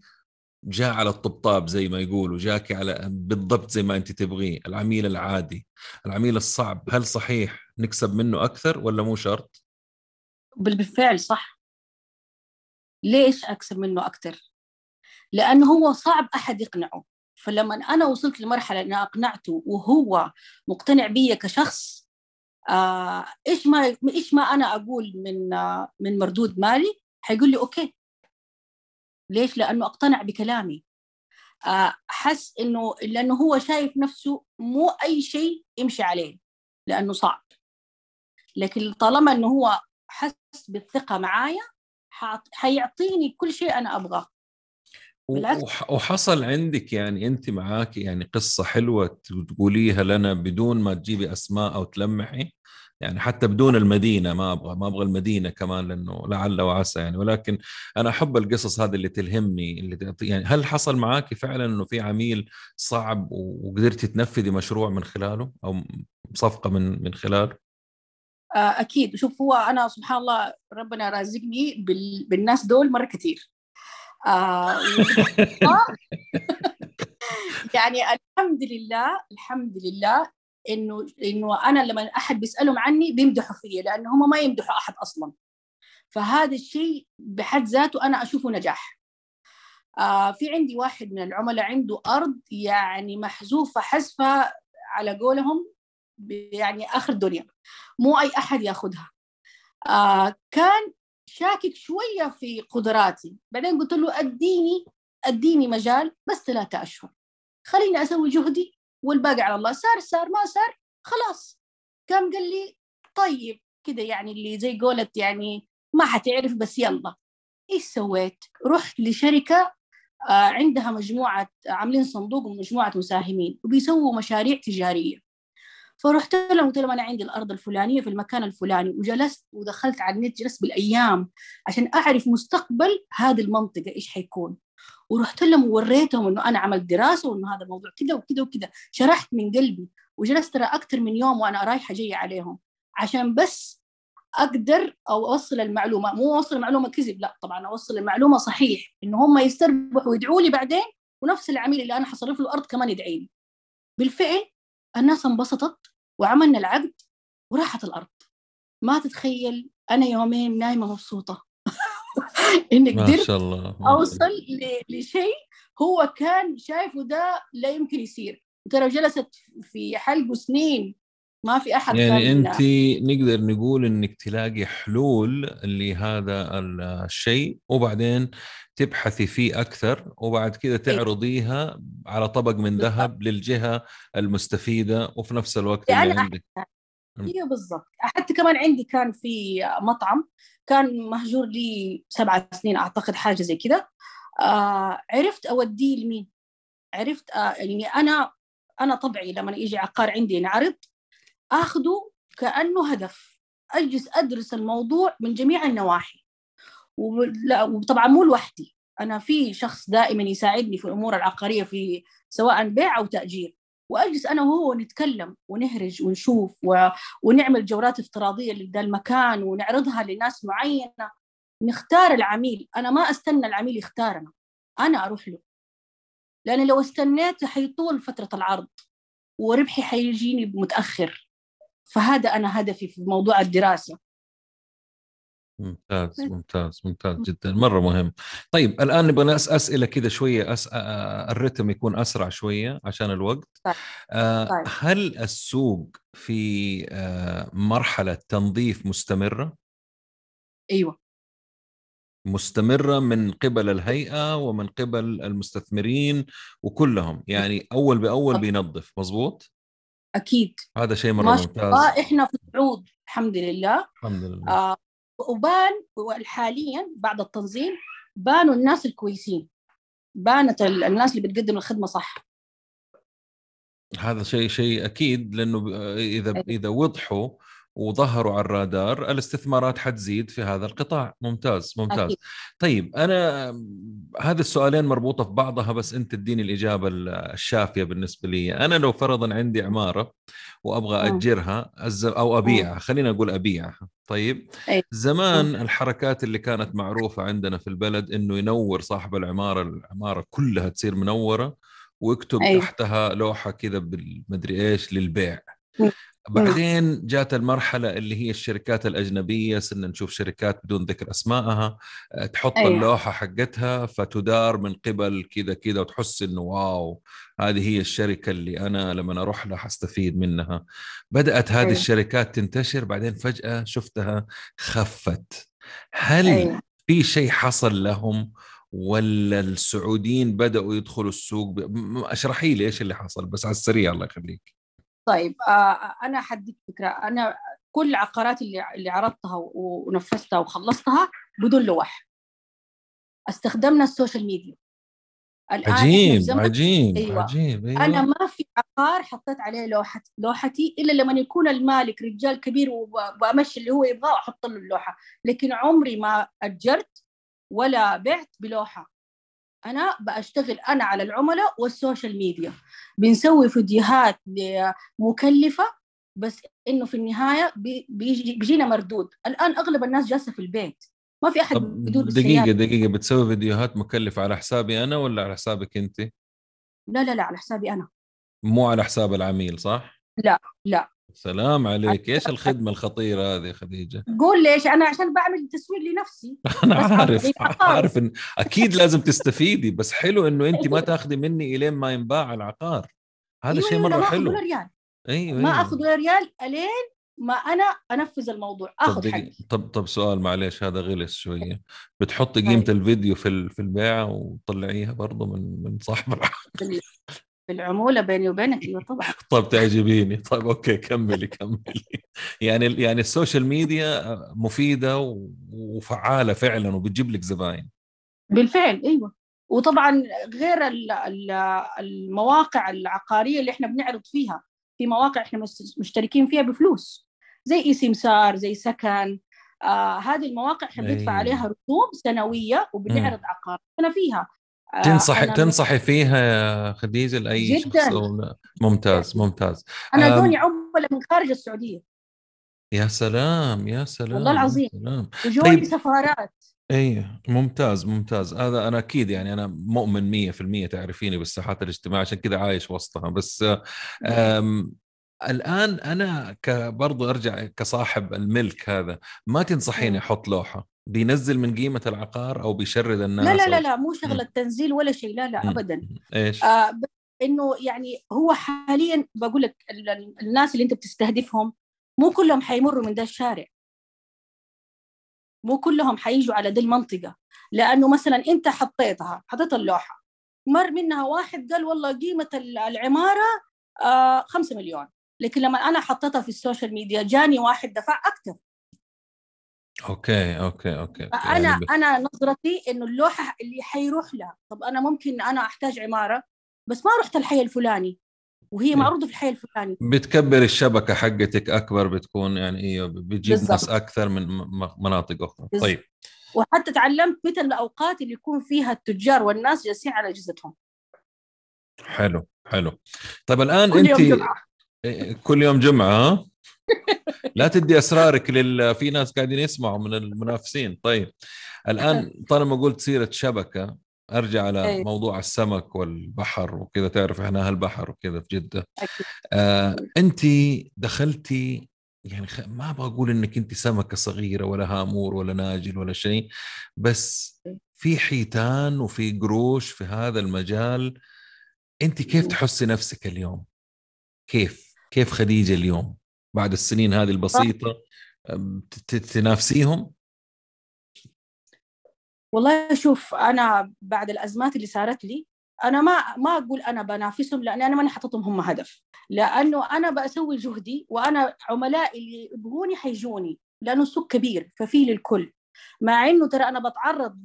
جاء على الطبطاب زي ما يقولوا جاكي على بالضبط زي ما أنت تبغيه العميل العادي. العميل الصعب هل صحيح نكسب منه أكثر ولا مو شرط؟ بالفعل صح. ليش أكسب منه أكثر؟ لأنه هو صعب أحد يقنعه. فلما أنا وصلت لمرحلة أن أقنعته وهو مقتنع بي كشخص آه إيش ما إيش ما أنا أقول من آه من مردود مالي؟ حيقول لي okay. ليش؟ لأنه أقتنع بكلامي. آه حس إنه لأنه هو شايف نفسه مو أي شيء يمشي عليه لأنه صعب. لكن طالما إنه هو حس بالثقة معايا حيعطيني كل شيء أنا أبغاه. وحصل عندك يعني أنت معاك يعني قصة حلوة تقوليها لنا بدون ما تجيبي أسماء أو تلمحي؟ يعني حتى بدون المدينة ما أبغى ما أبغى المدينة كمان لأنه لعل وعسى يعني. ولكن أنا أحب القصص هذه اللي تلهمني اللي يعني هل حصل معاكي فعلا إنه في عميل صعب وقدرتي تنفذي مشروع من خلاله أو صفقة من من خلاله؟ آه، أكيد. شوف هو أنا سبحان الله ربنا رازقني بالناس دول مرة كثير آه (laughs) يعني الحمد لله الحمد لله إنه إنه أنا لما أحد بيسألهم عني بيمدحوا فيا لأنه هم ما يمدحوا أحد أصلا. فهذا الشيء بحد ذاته أنا أشوفه نجاح. آه في عندي واحد من العملاء عنده أرض يعني محذوفة حذفة على قولهم يعني آخر الدنيا مو أي أحد ياخذها آه كان شاكك شوية في قدراتي. بعدين قلت له أديني أديني مجال بس ثلاثة أشهر. خليني أسوي جهدي والباقي على الله. صار صار ما صار خلاص. قام قال لي طيب كده يعني اللي زي قولت يعني ما حتعرف بس يلا. إيش سويت؟ رحت لشركة آه عندها مجموعة عاملين صندوق ومجموعة مساهمين. وبيسووا مشاريع تجارية. فرحت لهم قلت لهم أنا عندي الأرض الفلانية في المكان الفلاني وجلست ودخلت على النت جلست بالأيام عشان أعرف مستقبل هذه المنطقة إيش حيكون. ورحت لهم ووريتهم إنه أنا عملت دراسة وإنه هذا الموضوع كذا وكذا وكذا شرحت من قلبي وجلست ترى أكثر من يوم وأنا رايحة جاية عليهم عشان بس أقدر أو أوصل المعلومة. مو أوصل المعلومة كذب لا طبعا أوصل المعلومة صحيح إنه هم يستربحوا ويدعوا لي بعدين ونفس العميل اللي أنا حصرف له الأرض كمان يدعي لي بالفعل الناس انبسطت وعملنا العقد وراحت الأرض. ما تتخيل أنا يومين نايمة مبسوطة. (laughs) إني قدرت شاء الله أوصل لشيء هو كان شايفه ده لا يمكن يصير. ترى جلست في حلقه سنين ما في أحد يعني أنت نقدر نقول إنك تلاقي حلول لهذا الشيء وبعدين تبحثي فيه أكثر وبعد كذا إيه. تعرضيها على طبق من ذهب للجهة المستفيدة وفي نفس الوقت اللي يعني عندك. أيوه بالضبط. حتى كمان عندي كان في مطعم كان مهجور لي سبعة سنين أعتقد حاجة زي كذا آه عرفت أوديه لمين؟ عرفت آه يعني أنا أنا طبعي لما يجي عقار عندي ينعرض اخذه كأنه هدف. أجلس أدرس الموضوع من جميع النواحي. وطبعا مو لوحدي. أنا في شخص دائما يساعدني في الأمور العقارية في سواء بيع أو تأجير. وأجلس أنا وهو نتكلم ونهرج ونشوف و... ونعمل جولات افتراضية لذا المكان ونعرضها لناس معينة. نختار العميل. أنا ما أستنى العميل يختارنا. أنا أروح له. لأن لو استنيت حيطول فترة العرض وربحي حيجيني متأخر. فهذا أنا هدفي في موضوع الدراسة. ممتاز ممتاز ممتاز جدا مرة مهم. طيب الآن نبغى أسئلة كذا شوية أس... الرتم يكون أسرع شوية عشان الوقت. طيب. آه طيب. هل السوق في آه مرحلة تنظيف مستمرة؟ أيوه. مستمرة من قبل الهيئة ومن قبل المستثمرين وكلهم يعني أول بأول بينظف مظبوط؟ أكيد. هذا شيء مرة ممتاز. إحنا في الصعود الحمد لله. الحمد لله. آه وبان حاليا بعد التنظيم بانوا الناس الكويسين. بانت الناس اللي بتقدم الخدمة صح. هذا شيء شيء أكيد لأنه إذا إذا وضحوا وظهروا على الرادار الاستثمارات حتزيد في هذا القطاع. ممتاز ممتاز. أكيد. طيب أنا هذه السؤالين مربوطة في بعضها بس أنت تديني الإجابة الشافية بالنسبة لي. أنا لو فرضا عندي عمارة وأبغى أجرها أو أبيعها خلينا نقول أبيعها. طيب زمان الحركات اللي كانت معروفة عندنا في البلد إنه ينور صاحب العمارة العمارة كلها تصير منورة ويكتب تحتها لوحة كذا بالمدري إيش للبيع. بعدين جات المرحلة اللي هي الشركات الأجنبية صرنا نشوف شركات بدون ذكر أسمائها آه، تحط أيوة. اللوحة حقتها فتدار من قبل كذا كذا وتحس إنه واو هذه هي الشركة اللي أنا لما أروح لها حستفيد منها بدأت هذه أيوة. الشركات تنتشر بعدين فجأة شفتها خفت هل أيوة. في شيء حصل لهم ولا السعوديين بدأوا يدخلوا السوق أشرحي لي إيش اللي حصل بس على السريع الله يخليك طيب آه أنا حديك فكرة. أنا كل العقارات اللي اللي عرضتها ونفذتها وخلصتها بدون لوح. استخدمنا ال social media. الآن عجيب عجيب أيوة. عجيب أيوة. أنا ما في عقار حطيت عليه لوحه لوحتي إلا لما يكون المالك رجال كبير وبمشي اللي هو يبغاه وأحط له اللوحة. لكن عمري ما أجرت ولا بعت بلوحة. أنا بشتغل أنا على العملاء وال social media بنسوي فيديوهات مكلفة بس إنه في النهاية بي- بيجي بيجينا مردود الآن أغلب الناس جالسة في البيت ما في أحد دقيقة السيارة. دقيقة بتسوي فيديوهات مكلفة على حسابي أنا ولا على حسابك أنت؟ لا لا لا على حسابي أنا مو على حساب العميل صح؟ لا لا سلام عليك. إيش الخدمة الخطيرة هذه يا خديجة؟ قول ليش؟ أنا عشان بعمل تسويق لنفسي. (laughs) أنا بس عارف. عارف إن أكيد لازم تستفيدي بس حلو إنه أنت ما تاخذي مني إلين ما ينباع العقار. هذا أيوة شيء أيوة، أخذ حلو. ولا ريال. أيوه ما أيوه. أخذ ولا ريال إلين ما أنا أنفذ الموضوع. أخذ حقي. طب طب سؤال معلش هذا غلس شوية. بتحطي قيمة طيب. الفيديو في في البيعة وتطلعيها برضه من من صاحب العقد العمولة بيني وبينك؟ أيوه طبعا. (laughs) طب تعجبيني. طيب okay كملي كملي. يعني يعني ال social media مفيدة و- وفعالة فعلا وبتجيب لك زباين. بالفعل أيوه. وطبعا غير ال- ال- المواقع العقارية اللي إحنا بنعرض فيها. في مواقع إحنا مشتركين فيها بفلوس. زي اي سمسار زي سكن. آه هذه المواقع إحنا بندفع. عليها رسوم سنوية وبنعرض عقار. أنا فيها. تنصحي أنا تنصحي فيها يا خديجة لأي جداً. شخص؟ ممتاز ممتاز أنا دوني عملاء من خارج السعودية يا سلام يا سلام والله العظيم. سلام وجوني طيب. سفارات إيه ممتاز ممتاز هذا أنا أكيد يعني أنا مؤمن 100% تعرفيني بالساحات الاجتماعية عشان كذا عايش وسطها بس أم الآن أنا برضو أرجع كصاحب الملك هذا ما تنصحيني. أحط لوحة بينزل من قيمة العقار أو بيشرد الناس لا لا لا. لا مو شغلة تنزيل ولا شيء لا لا. ابدا. إيش؟ آه إنه يعني هو حاليا بقول لك ال- ال- الناس اللي أنت بتستهدفهم مو كلهم حيمروا من ده الشارع. مو كلهم حيجوا على دي المنطقة. لأنه مثلا أنت حطيتها حطيت اللوحة مر منها واحد قال والله قيمة ال- العمارة آه خمسة مليون. لكن لما أنا حطيتها في ال social media جاني واحد دفع أكثر. okay okay okay أنا يعني ب... أنا نظرتي إنه اللوحة اللي حيروح لها طب أنا ممكن أنا أحتاج عمارة بس ما رحت الحي الفلاني وهي إيه. معروضة في الحي الفلاني بتكبر الشبكة حقتك أكبر بتكون يعني أيوه بتجيب ناس. أكثر من مناطق أخرى بالضبط. طيب وحتى تعلمت متى الأوقات اللي يكون فيها التجار والناس جالسين على أجهزتهم حلو حلو طيب الآن كل يوم انت جمعة إيه، كل يوم جمعة ها؟ لا تدي أسرارك لل في ناس قاعدين يسمعوا من المنافسين طيب الآن طالما قلت سيرة شبكة أرجع على إيه. موضوع السمك والبحر وكذا تعرف إحنا أهل بحر وكذا في جدة أكيد. آه أنت دخلتي يعني خ... ما أبغى أقول إنك أنت سمكة صغيرة ولا هامور ولا ناجل ولا شيء بس في حيتان وفي قروش في هذا المجال أنت كيف مم. تحسي نفسك اليوم؟ كيف؟ كيف خديجة اليوم بعد السنين هذه البسيطة تنافسيهم؟ والله شوف أنا بعد الأزمات اللي صارت لي أنا ما ما أقول أنا بنافسهم لأن أنا ماني حاططهم هم هدف لأنه أنا بسوي جهدي وأنا عملائي اللي يبغوني حيجوني لأنه السوق كبير ففي للكل مع إنه ترى أنا بتعرض.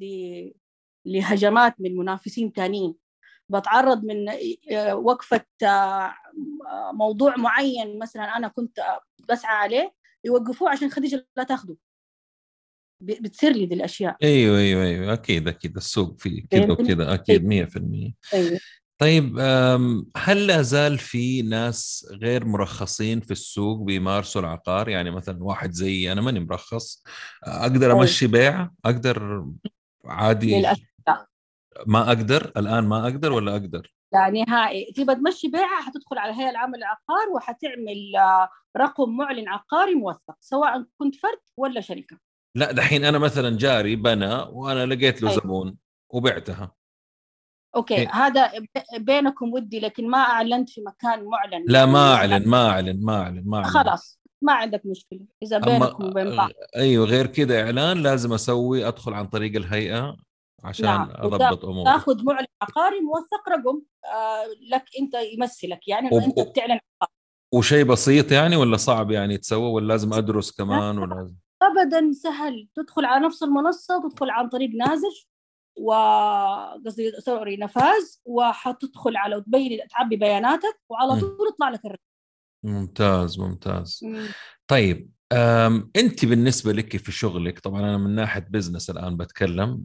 لهجمات من منافسين تانيين بتعرض من آه، وقفة آه، موضوع معين مثلا أنا كنت آه، بسعى عليه يوقفوه عشان خديجة لا تاخده. بتصير لي دي الأشياء. أيوه أيوه أيوه. أكيد أكيد. السوق فيه كذا؟ وكذا أكيد 100% أيوه. طيب هل لا زال في ناس غير مرخصين في السوق بيمارسوا العقار؟ يعني مثلا واحد زيي أنا ماني مرخص. أقدر أيوة. أمشي بيع؟ أقدر عادي للأسف. ما أقدر؟ الآن ما أقدر ولا أقدر؟ لا نهائي. تبى تمشي بيعة حتدخل على الهيئة العامة للعقار وحتعمل آه، رقم معلن عقاري موثق سواء كنت فرد ولا شركة. لا دحين أنا مثلا جاري بنى وأنا لقيت له أيوة. زبون وبعتها. أوكي إيه. هذا بينكم ودي لكن ما أعلنت في مكان معلن. لا ما أعلن ما أعلن ما أعلن ما أعلن. خلاص ما عندك مشكلة. إذا بينكم وبين بعض. أيوه غير كذا إعلان لازم أسوي أدخل عن طريق الهيئة عشان نعم. أضبط أموري تاخذ معلن عقاري موثق رقم آه لك أنت يمثلك يعني وب- أنت بتعلن وشيء بسيط يعني ولا صعب يعني يتسوى ولا لازم أدرس كمان ولا ابدا سهل تدخل على نفس المنصة تدخل عن طريق نازج وقصدي سوري نفاذ وحتدخل على وتبين تعبي بياناتك وعلى. طول يطلع لك الرقم ممتاز ممتاز مم. طيب أنت بالنسبة لك في شغلك طبعا أنا من ناحية بزنس الآن بتكلم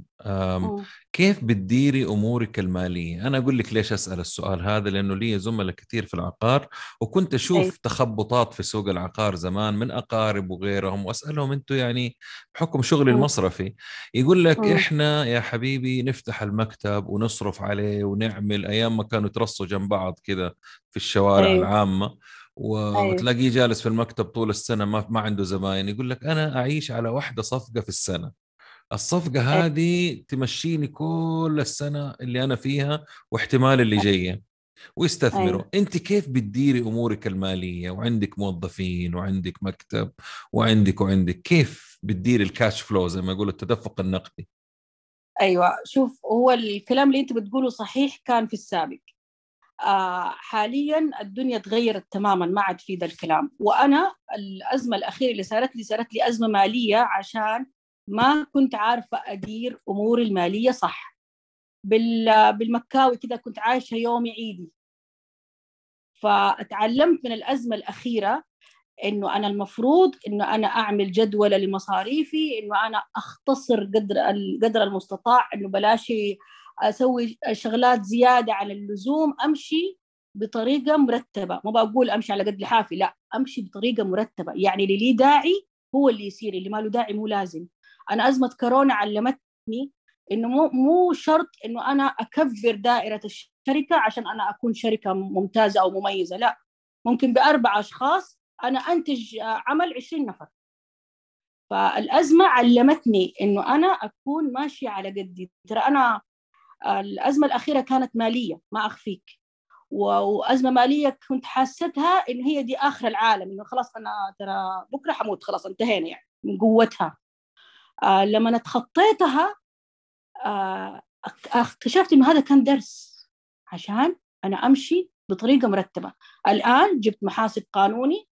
كيف بتديري أمورك المالية أنا أقول لك ليش أسأل السؤال هذا لأنه لي زملاء كثير في العقار وكنت أشوف أي. تخبطات في سوق العقار زمان من أقارب وغيرهم وأسألهم أنتم يعني بحكم شغلي المصرفي يقول لك م. إحنا يا حبيبي نفتح المكتب ونصرف عليه ونعمل أيام ما كانوا يترصوا جنب بعض كذا في الشوارع أي. العامة أيوه. وتلاقيه جالس في المكتب طول السنة ما ما عنده زباين يقول لك أنا أعيش على واحدة صفقة في السنة. الصفقة أيوه. هذه تمشيني كل السنة اللي أنا فيها واحتمال اللي أيوه. جاية. ويستثمروا. أيوة. أنت كيف بتديري أمورك المالية؟ وعندك موظفين وعندك مكتب وعندك وعندك. كيف بتديري الكاش فلو زي ما يقولوا التدفق النقدي؟ أيوه. شوف هو الكلام اللي أنت بتقوله صحيح كان في السابق. حاليا الدنيا تغيرت تماما ما عاد في ذا الكلام. وأنا الأزمة الأخيرة اللي صارت لي صارت لي أزمة مالية عشان ما كنت عارفة أدير أموري المالية صح. بالمكاوي كذا كنت عايشة يومي عيدي. فتعلمت من الأزمة الأخيرة إنه أنا المفروض إنه أنا أعمل جدول لمصاريفي إنه أنا أختصر قدر قدر المستطاع إنه بلاش أسوي شغلات زيادة عن اللزوم أمشي بطريقة مرتبة. ما بقول أمشي على قد لحافي لا أمشي بطريقة مرتبة. يعني اللي لي داعي هو اللي يصير اللي ما له داعي مو لازم. أنا أزمة كورونا علمتني إنه مو مو شرط إنه أنا اكبر دائرة الشركة عشان أنا أكون شركة ممتازة أو مميزة لا. ممكن بأربع أشخاص أنا أنتج عمل 20 نفر. فالأزمة علمتني إنه أنا أكون ماشية على قدي. ترى أنا الأزمة الأخيرة كانت مالية ما أخفيك. وأزمة مالية كنت حاستها إن هي دي آخر العالم إنه خلاص أنا ترى بكرة حموت خلاص انتهينا يعني من قوتها. آه لما اتخطيتها آه اكتشفت إنه هذا كان درس عشان أنا أمشي بطريقة مرتبة. الآن جبت محاسب قانوني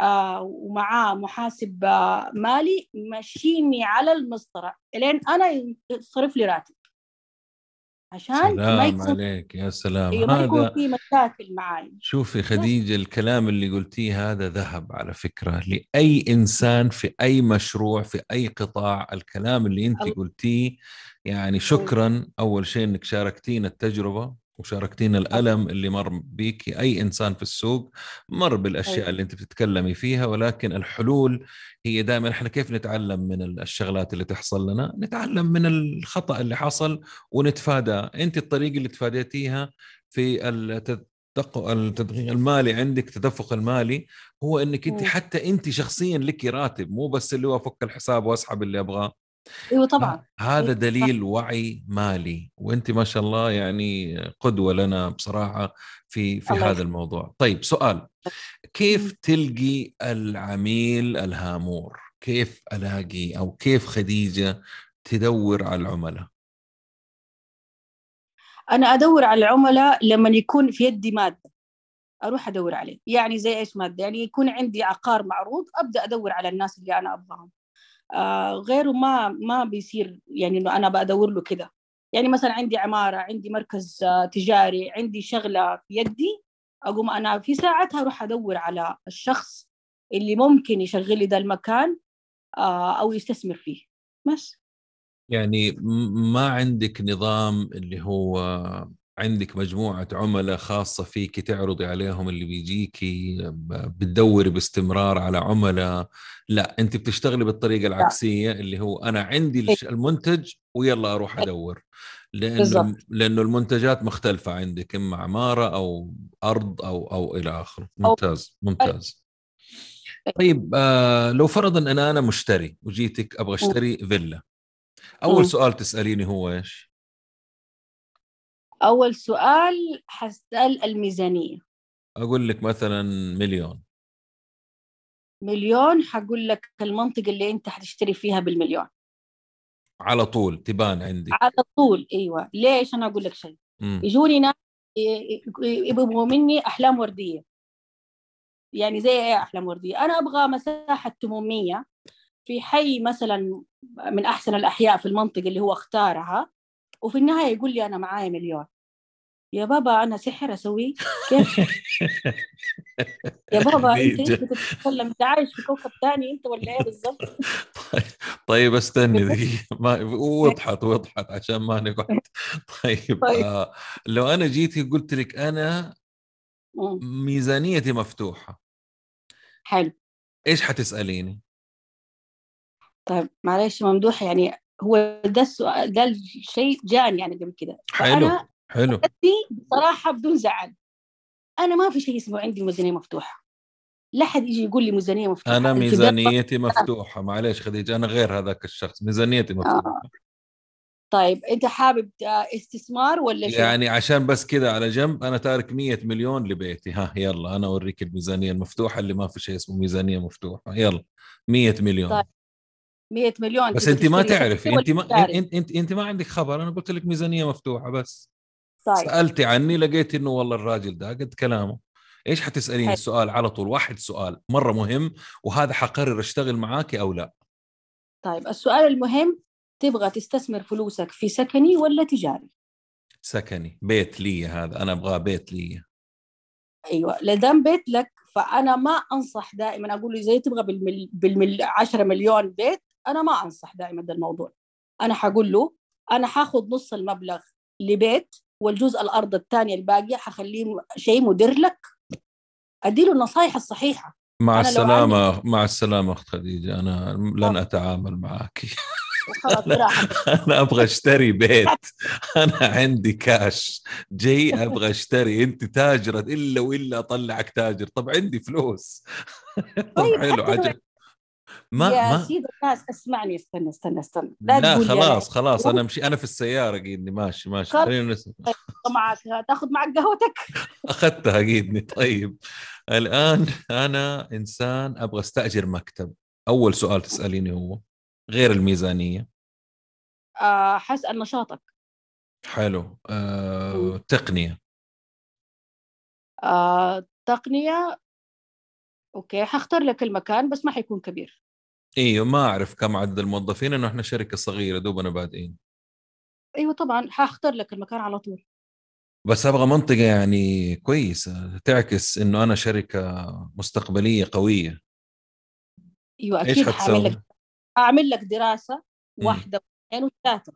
آه ومعاه محاسب آه مالي ماشيني على المسطرة. لين أنا يصرف لي راتب. عشان سلام ما يكون عليك يا سلام. إيه، ما يكون في مشاكل معي شوفي خديجة الكلام اللي قلتيه هذا ذهب على فكرة لأي إنسان في أي مشروع في أي قطاع. الكلام اللي أنت قلتيه يعني شكرا. أول شيء أنك شاركتينا التجربة. وشاركتينا الألم اللي مر بيك أي إنسان في السوق مر بالأشياء أيوة. اللي أنت بتتكلمي فيها ولكن الحلول هي دائما إحنا كيف نتعلم من الشغلات اللي تحصل لنا؟ نتعلم من الخطأ اللي حصل ونتفادى. أنت الطريقة اللي تفاديتيها في التدقيق المالي عندك تدفق المالي هو إنك أنت حتى أنت شخصيا لك راتب مو بس اللي هو افك الحساب وأسحب اللي أبغاه. إيوه طبعا. هذا أيوة دليل وعي مالي وانت ما شاء الله يعني قدوة لنا بصراحة في في هذا. الموضوع. طيب سؤال كيف تلقي العميل الهامور؟ كيف ألاقي أو كيف خديجة تدور على العملاء؟ أنا أدور على العملاء لما يكون في يدي مادة أروح أدور عليه. يعني زي إيش مادة؟ يعني يكون عندي عقار معروض أبدأ أدور على الناس اللي أنا أبغاهم. غيره ما ما بيصير يعني إنه أنا بدور له كده. يعني مثلا عندي عمارة عندي مركز آه، تجاري عندي شغلة في يدي أقوم أنا في ساعتها أروح أدور على الشخص اللي ممكن يشغل لي ذا المكان آه، أو يستثمر فيه. بس. يعني ما عندك نظام اللي هو عندك مجموعة عملاء خاصة فيك تعرضي عليهم اللي بيجيكي بتدوري باستمرار على عملاء. لا انت بتشتغلي بالطريقة العكسية اللي هو أنا عندي إيه. المنتج ويلا أروح إيه. أدور. لأنه لأنه المنتجات مختلفة عندك إما عمارة أو أرض أو أو إلى آخره. ممتاز ممتاز. إيه. طيب آه لو فرضا أن أنا مشتري وجيتك أبغى أشتري فيلا. أول سؤال تسأليني هو إيش؟ أول سؤال حسأل الميزانية. أقول لك مثلا مليون. مليون؟ حقول لك المنطقة اللي أنت حتشتري فيها بالمليون. على طول تبان عندي. على طول أيوة. ليش؟ أنا أقول لك شيء. يجوني ناس يبغوا مني أحلام وردية. يعني زي إيه أحلام وردية. أنا أبغى مساحة 800 في حي مثلا من أحسن الأحياء في المنطقة اللي هو اختارها. وفي النهاية يقول لي أنا معايا مليون. يا بابا أنا سحر أسويه؟ كيف؟ يا بابا (laughs) أنت بتتكلم؟ أنت عايش في كوكب ثاني أنت ولا إيه بالضبط؟ طيب طيب استني (laughs) دقيقة. ما وضحت وضحت عشان ما نقعد طيب, طيب. آه لو أنا جيتي قلت لك أنا ميزانيتي مفتوحة. حلو. إيش حتسأليني؟ طيب معلش ممدوح يعني هو ده السؤال ده الشيء جاني يعني قبل كده. حلو حلو. بصراحة بدون زعل. أنا ما في شيء اسمه عندي ميزانية مفتوحة. لا حد يجي يقول لي ميزانية مفتوحة. أنا ميزانيتي مفتوحة. معلش خديجة أنا غير هذاك الشخص. ميزانيتي مفتوحة. آه. طيب أنت حابب استثمار ولا شيء؟ يعني عشان بس كذا على جنب أنا تارك 100 مليون لبيتي. ها يلا أنا أوريك الميزانية المفتوحة اللي ما في شيء اسمه ميزانية مفتوحة. يلا 100 مليون. طيب. 100 مليون بس أنت ما تعرفي أنت ما أنت أنت أنت ما عندك خبر أنا قلت لك ميزانية مفتوحة بس. طيب. سألتي عني لقيت إنه والله الراجل ده قد كلامه. إيش حتسأليني حي. السؤال؟ على طول واحد سؤال مرة مهم وهذا حقرر أشتغل معاكي أو لا. طيب السؤال المهم تبغى تستثمر فلوسك في سكني ولا تجاري؟ سكني. بيت لي هذا أنا أبغاه بيت لي. أيوه لدام بيت لك فأنا ما أنصح دائما أقول له زي تبغى بالمل... بالمل... 10 مليون بيت أنا ما أنصح دائما ده الموضوع. أنا حقول له أنا حاخذ نص المبلغ لبيت والجزء الأرض الثانية الباقية حخليه شيء مدر لك. أديله النصائح الصحيحة. مع السلامة عندي... مع السلامة أخت خديجة. أنا لن أتعامل معك. أنا, أنا أبغى أشتري بيت. (laughs) أنا عندي كاش جاي أبغى أشتري. أنت تاجرة. إلا وإلا أطلعك تاجر. طب عندي فلوس. (laughs) طب طيب حلو عجب. ما يا ما سيد الناس اسمعني استنى استنى استنى. لا, لا خلاص خلاص أنا مشي أنا في السيارة قيدني. ماشي ماشي. خلينا نسمع طيب معك تاخذ معك قهوتك. (laughs) أخذتها قيدني. طيب. الآن أنا إنسان أبغى أستأجر مكتب. أول سؤال تسأليني هو غير الميزانية. آه حسأل نشاطك. حلو. آه تقنية. آه تقنية. أوكي حختار لك المكان بس ما حيكون كبير. أيوه ما أعرف كم عدد الموظفين إنه إحنا شركة صغيرة دوبنا بادئين. أيوه طبعا حاختار لك المكان على طول. بس أبغى منطقة يعني كويسة تعكس إنه أنا شركة مستقبلية قوية. أيوه أكيد إيش حتسوي؟ لك اعمل لك دراسة واحدة واثنين وثلاثة.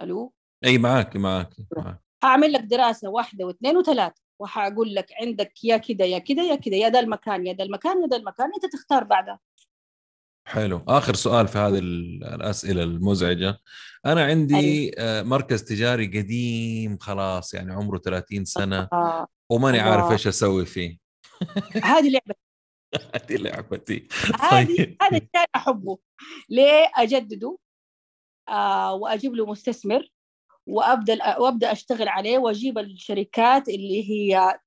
ألو؟ أي معاك معاك, معاك. هعمل لك دراسة واحدة واثنين وثلاثة. وحاقول لك عندك يا كذا يا كذا يا كذا يا ذا المكان يا ذا المكان يا ذا المكان أنت تختار بعدها حلو آخر سؤال في هذه الأسئلة المزعجة أنا عندي أيوة. مركز تجاري قديم خلاص يعني عمره 30 سنة آه. وماني آه. عارف إيش أسوي فيه (laughs) هذه لعبة هذه لعبتي هذه طيب. هذا الشيء أحبه ليه أجدده آه وأجيب له مستثمر وابدا وأبدأ أشتغل عليه وأجيب الشركات اللي هي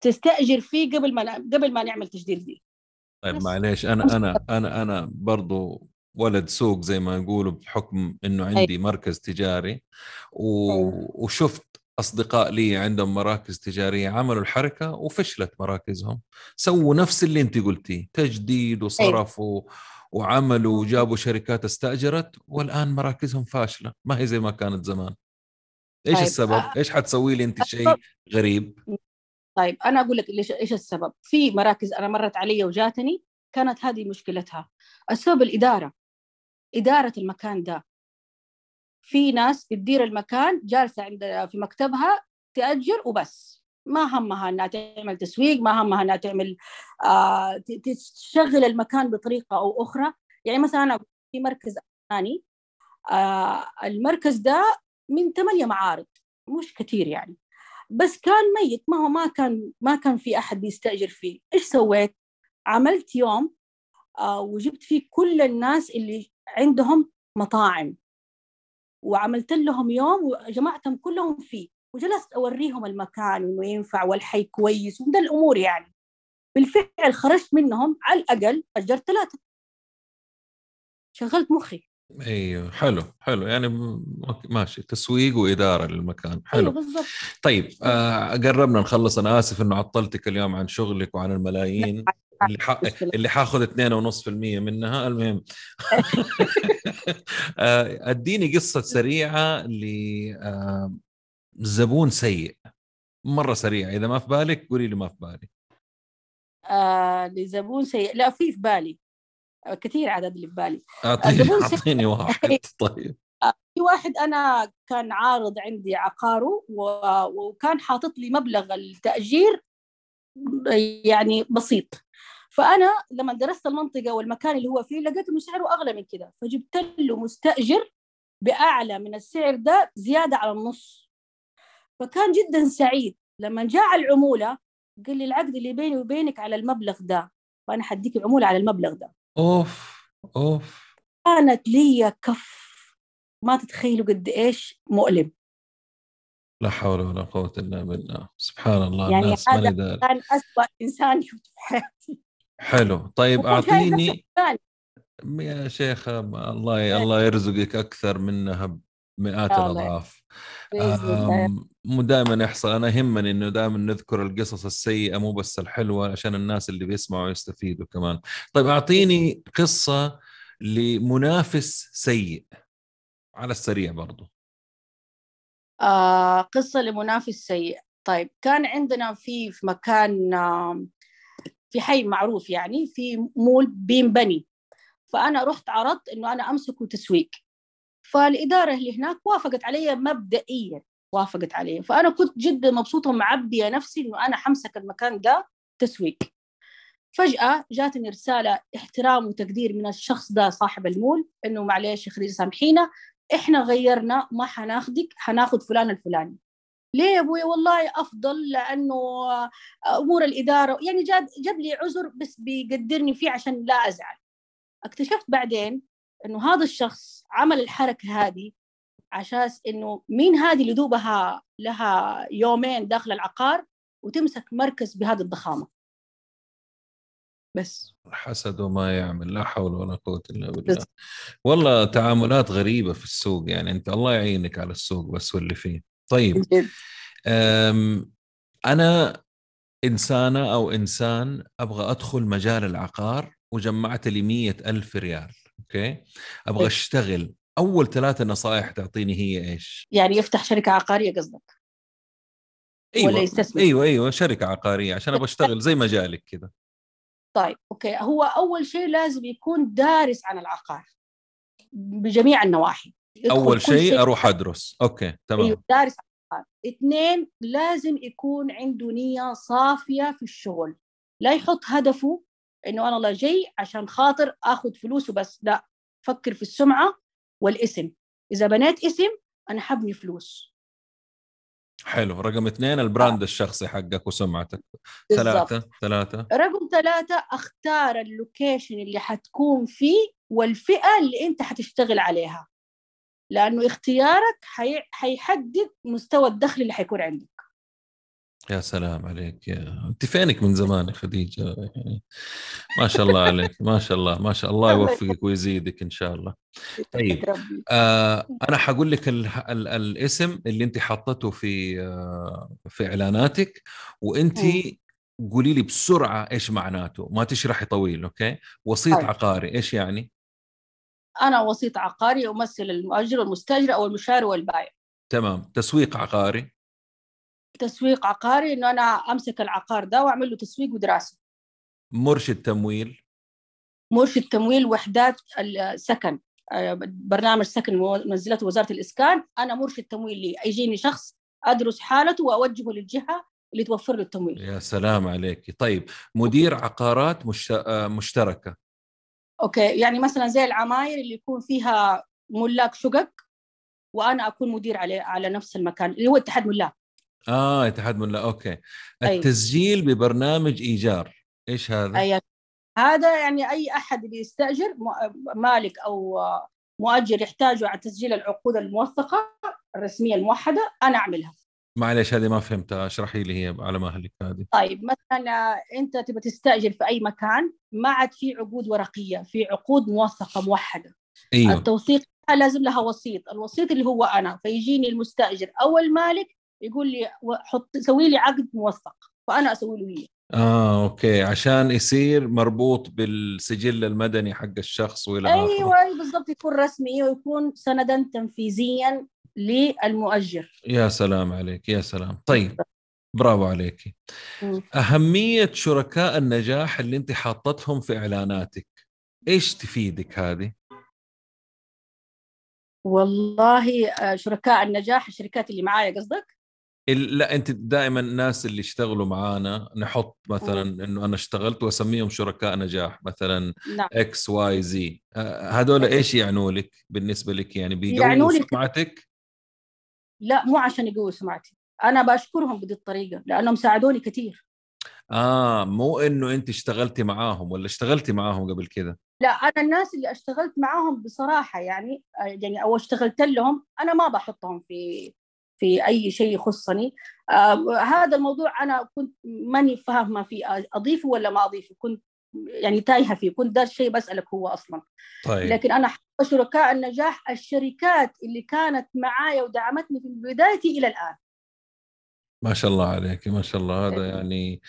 تستأجر فيه قبل ما قبل ما نعمل تجديد ليه طيب معليش أنا أنا أنا أنا برضو ولد سوق زي ما يقولوا بحكم إنه عندي مركز تجاري و... وشفت أصدقاء لي عندهم مراكز تجارية عملوا الحركة وفشلت مراكزهم. سووا نفس اللي أنت قلتيه تجديد وصرفوا وعملوا وجابوا شركات استأجرت والآن مراكزهم فاشلة ما هي زي ما كانت زمان إيش طيب. السبب؟ آه، إيش حتسوي لي أنت شيء غريب؟ طيب أنا أقول لك ليش إيش السبب؟ في مراكز أنا مرت علي وجاتني كانت هذه مشكلتها السبب الإدارة إدارة المكان ده في ناس بتدير المكان جالسة عند في مكتبها تأجر وبس ما همها إنها تعمل تسويق ما همها إنها تعمل آه تشغل المكان بطريقة أو أخرى. يعني مثلا أنا في مركز ثاني آه المركز ده من ثمانية معارض مش كثير يعني. بس كان ميت ما هو ما كان ما كان في أحد بيستأجر فيه. إيش سويت؟ عملت يوم آه وجبت فيه كل الناس اللي عندهم مطاعم. وعملت لهم يوم وجمعتهم كلهم فيه. وجلست أوريهم المكان انه ينفع والحي كويس ومن الأمور يعني. بالفعل خرجت منهم على الأقل اجرت ثلاثة. شغلت مخي. أيوه حلو حلو. يعني ماشي. تسويق وإدارة للمكان. حلو. أيوة بالضبط. طيب آه قربنا نخلص. أنا آسف إنه عطلتك اليوم عن شغلك وعن الملايين. اللي ح... اللي حاخذ 2.5% منها. المهم. (laughs) آه، أديني قصة سريعة ل زبون سيء. مرة سريع إذا ما في بالك قولي لي ما في بالي آه لزبون سيء. لا في في بالي. آه، كثير عدد اللي في بالي. اعطيني. أعطيني واحد. (laughs) طيب. في واحد أنا كان عارض عندي عقاره وكان حاطط لي مبلغ التأجير يعني بسيط. فأنا لما درست المنطقة والمكان اللي هو فيه لقيت انه سعره أغلى من كده. فجبت له مستأجر بأعلى من السعر ده زيادة على النص. فكان جدا سعيد. لما جاء العمولة قال لي العقد اللي بيني وبينك على المبلغ ده فانا حديك العمولة على المبلغ ده. أوف أوف. كانت لي كف. ما تتخيلوا قد إيش مؤلم. لا حول ولا قوة إلا بالله. سبحان الله يعني الناس ما هذا كان أسوأ إنسان شفته في حياتي. حلو. طيب ثاني. يا شيخة الله الله يرزقك أكثر منها بمئات الأضعاف. مو دائما يحصل. أنا يهمني إنه دائما نذكر القصص السيئة مو بس الحلوة عشان الناس اللي بيسمعوا يستفيدوا كمان. طيب أعطيني قصة لمنافس سيء. على السريع برضو. آه قصة لمنافس سيء. طيب كان عندنا في في مكان آه في حي معروف يعني في مول بينبني فأنا رحت عرضت إنه أنا أمسكه تسويق. فالإدارة اللي هناك وافقت علي مبدئيا وافقت علي فأنا كنت جدا مبسوطة ومعبية نفسي إنه أنا حمسك المكان ده تسويق. فجأة جاتني رسالة احترام وتقدير من الشخص ده صاحب المول إنه معلش يا سامحينا إحنا غيرنا ما حناخدك حناخد فلان الفلاني. ليه يا أبوي؟ والله أفضل لأنه أمور الإدارة يعني جاب جاب لي عذر بس بيقدرني فيه عشان لا أزعل. اكتشفت بعدين إنه هذا الشخص عمل الحركة هذه عشان إنه مين هذه اللي دوبها لها يومين داخل العقار وتمسك مركز بهذه الضخامة. بس. حسد وما يعمل لا حول ولا قوة إلا بالله. بس. والله تعاملات غريبة في السوق يعني أنت الله يعينك على السوق بس واللي فيه. طيب. أم، أنا إنسانة أو إنسان أبغى أدخل مجال العقار وجمعت لي مية ألف ريال. okay. أبغى طيب. أشتغل. أول ثلاثة نصائح تعطيني هي إيش؟ يعني يفتح شركة عقارية قصدك؟ أيوة. ولا يستثمر. أيوة أيوة شركة عقارية عشان أبغى أشتغل (laughs) زي مجالك كذا طيب okay. هو أول شيء لازم يكون دارس عن العقار بجميع النواحي. كل شيء أروح أدرس. okay تمام. أيوه دارس عن العقار. اثنين لازم يكون عنده نية صافية في الشغل. لا يحط هدفه إنه والله جاي عشان خاطر اخذ فلوسه بس. لا فكر في السمعة والاسم. إذا بنيت اسم أنا حبني فلوس. حلو. رقم اثنين ال brand الشخصي حقك وسمعتك. ثلاثة ثلاثة. رقم ثلاثة أختار ال location اللي حتكون فيه والفئة اللي أنت حتشتغل عليها. لأنه اختيارك حي... حيحدد مستوى الدخل اللي حيكون عندك. يا سلام عليك يا أنت فينك من زمان يا خديجة؟ يعني ما شاء الله عليك ما شاء الله ما شاء الله (laughs) يوفقك ويزيدك إن شاء الله. طيب. آه أنا حقول لك ال ال الاسم اللي أنت حطته في آه في إعلاناتك وأنت. قولي لي بسرعة إيش معناته. ما تشرحي طويل أوكي؟ وسيط طيب. عقاري إيش يعني؟ أنا وسيط عقاري أمثل المؤجر والمستأجر أو المشاري والبائع تمام تسويق عقاري. تسويق عقاري إنه أنا أمسك العقار ده وأعمل له تسويق ودراسة. مرشد تمويل؟ مرشد تمويل وحدات السكن برنامج سكن منزلته وزارة الإسكان. أنا مرشد تمويل لي. يجيني شخص أدرس حالته وأوجهه للجهة اللي توفر له التمويل. يا سلام عليك. طيب مدير عقارات مشت... مشتركة. okay. يعني مثلا زي العماير اللي يكون فيها ملاك شقق وأنا أكون مدير عليه على نفس المكان اللي هو اتحاد ملاك. آه اتحاد من لا okay. أيوة. التسجيل ببرنامج إيجار إيش هذا؟ أي هذا يعني أي أحد اللي يستأجر م- مالك أو مؤجر يحتاجوا على تسجيل العقود الموثقة الرسمية الموحدة أنا أعملها. معلش هذه ما فهمتها. اشرحي لي هي على مهلك هذه. طيب مثلا أنت تبغى تستأجر في أي مكان ما عاد في عقود ورقية في عقود موثقة موحدة. أيوه. التوثيق لازم لها وسيط الوسيط اللي هو أنا فيجيني المستأجر أو المالك يقول لي حط سوي لي عقد موثق فانا أسوي له إياه. آه okay. عشان يصير مربوط بالسجل المدني حق الشخص وإلى آخره. أيوه بالضبط. يكون رسمي ويكون سندا تنفيذيا للمؤجر. يا سلام عليك يا سلام. طيب برافو عليك. أهمية شركاء النجاح اللي أنت حاطتهم في إعلاناتك. إيش تفيدك هذه؟ والله آه، شركاء النجاح الشركات اللي معايا قصدك؟ لا أنت دائما الناس اللي اشتغلوا معانا نحط مثلا إنه أنا اشتغلت وأسميهم شركاء نجاح مثلا نعم. X Y Z. هذول إيش يعنوا لك بالنسبة لك؟ يعني بيقووا سمعتك؟ لا مو عشان يقووا سمعتي. أنا بشكرهم بهذه الطريقة لأنهم ساعدوني كثير. آه مو إنه أنت اشتغلتي معاهم ولا اشتغلتي معاهم قبل كده؟ لا أنا الناس اللي اشتغلت معاهم بصراحة يعني يعني أو اشتغلت لهم أنا ما بحطهم في في أي شيء يخصني. آه هذا الموضوع أنا كنت ماني فاهمه فيه أضيفه ولا ما أضيفه. كنت يعني تايهة فيه. كنت ده الشيء بسألك هو أصلا. طيب. لكن أنا شركاء النجاح الشركات اللي كانت معايا ودعمتني في بدايتي إلى الآن. ما شاء الله عليك ما شاء الله. هذا. يعني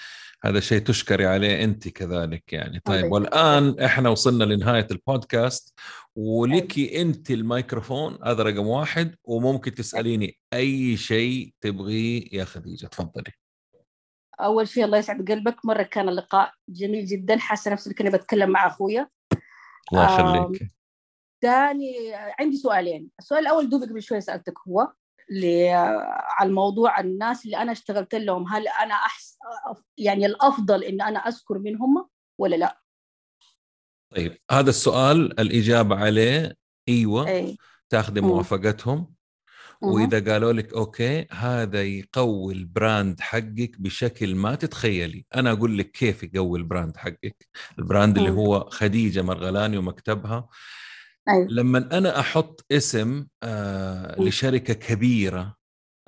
هذا شيء تشكري عليه انت كذلك يعني. طيب والآن إحنا وصلنا لنهاية البودكاست. ولك انت الميكروفون هذا رقم واحد. وممكن تسأليني أي شيء تبغيه يا خديجة. تفضلي. أول شيء الله يسعد قلبك. مرة كان اللقاء جميل جدا. حاسة نفسي كني بتكلم مع أخويا. الله يخليك. ثاني عندي سؤالين. السؤال الأول دوبك قبل شوي سألتك هو على الموضوع الناس اللي أنا اشتغلت لهم هل أنا احس يعني الأفضل إن أنا أذكر منهم ولا لا؟ طيب هذا السؤال الإجابة عليه أيوه أي. تاخذي موافقتهم. وإذا قالوا لك okay هذا يقوي ال brand حقك بشكل ما تتخيلي. أنا أقول لك كيف يقوي ال brand حقك. ال brand اللي هو خديجة مرغلاني ومكتبها. أيوة. لما أنا أحط اسم آه لشركة كبيرة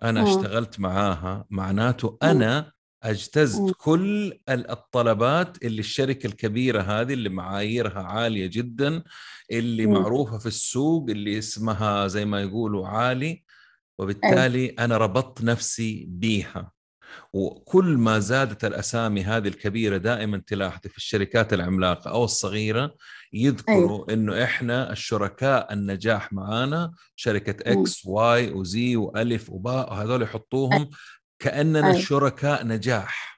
أنا م. اشتغلت معاها معناته أنا أجتزت م. كل الطلبات اللي الشركة الكبيرة هذه اللي معاييرها عالية جدا اللي م. معروفة في السوق اللي اسمها زي ما يقولوا عالي وبالتالي أيوة. أنا ربطت نفسي بيها وكل ما زادت الأسامي هذه الكبيرة دائما تلاحظي في الشركات العملاقة أو الصغيرة يذكروا أيوة. إنه إحنا الشركاء النجاح معانا شركة X Y و Z وألف وباء وهذول يحطوهم. كأننا أيوة. شركاء نجاح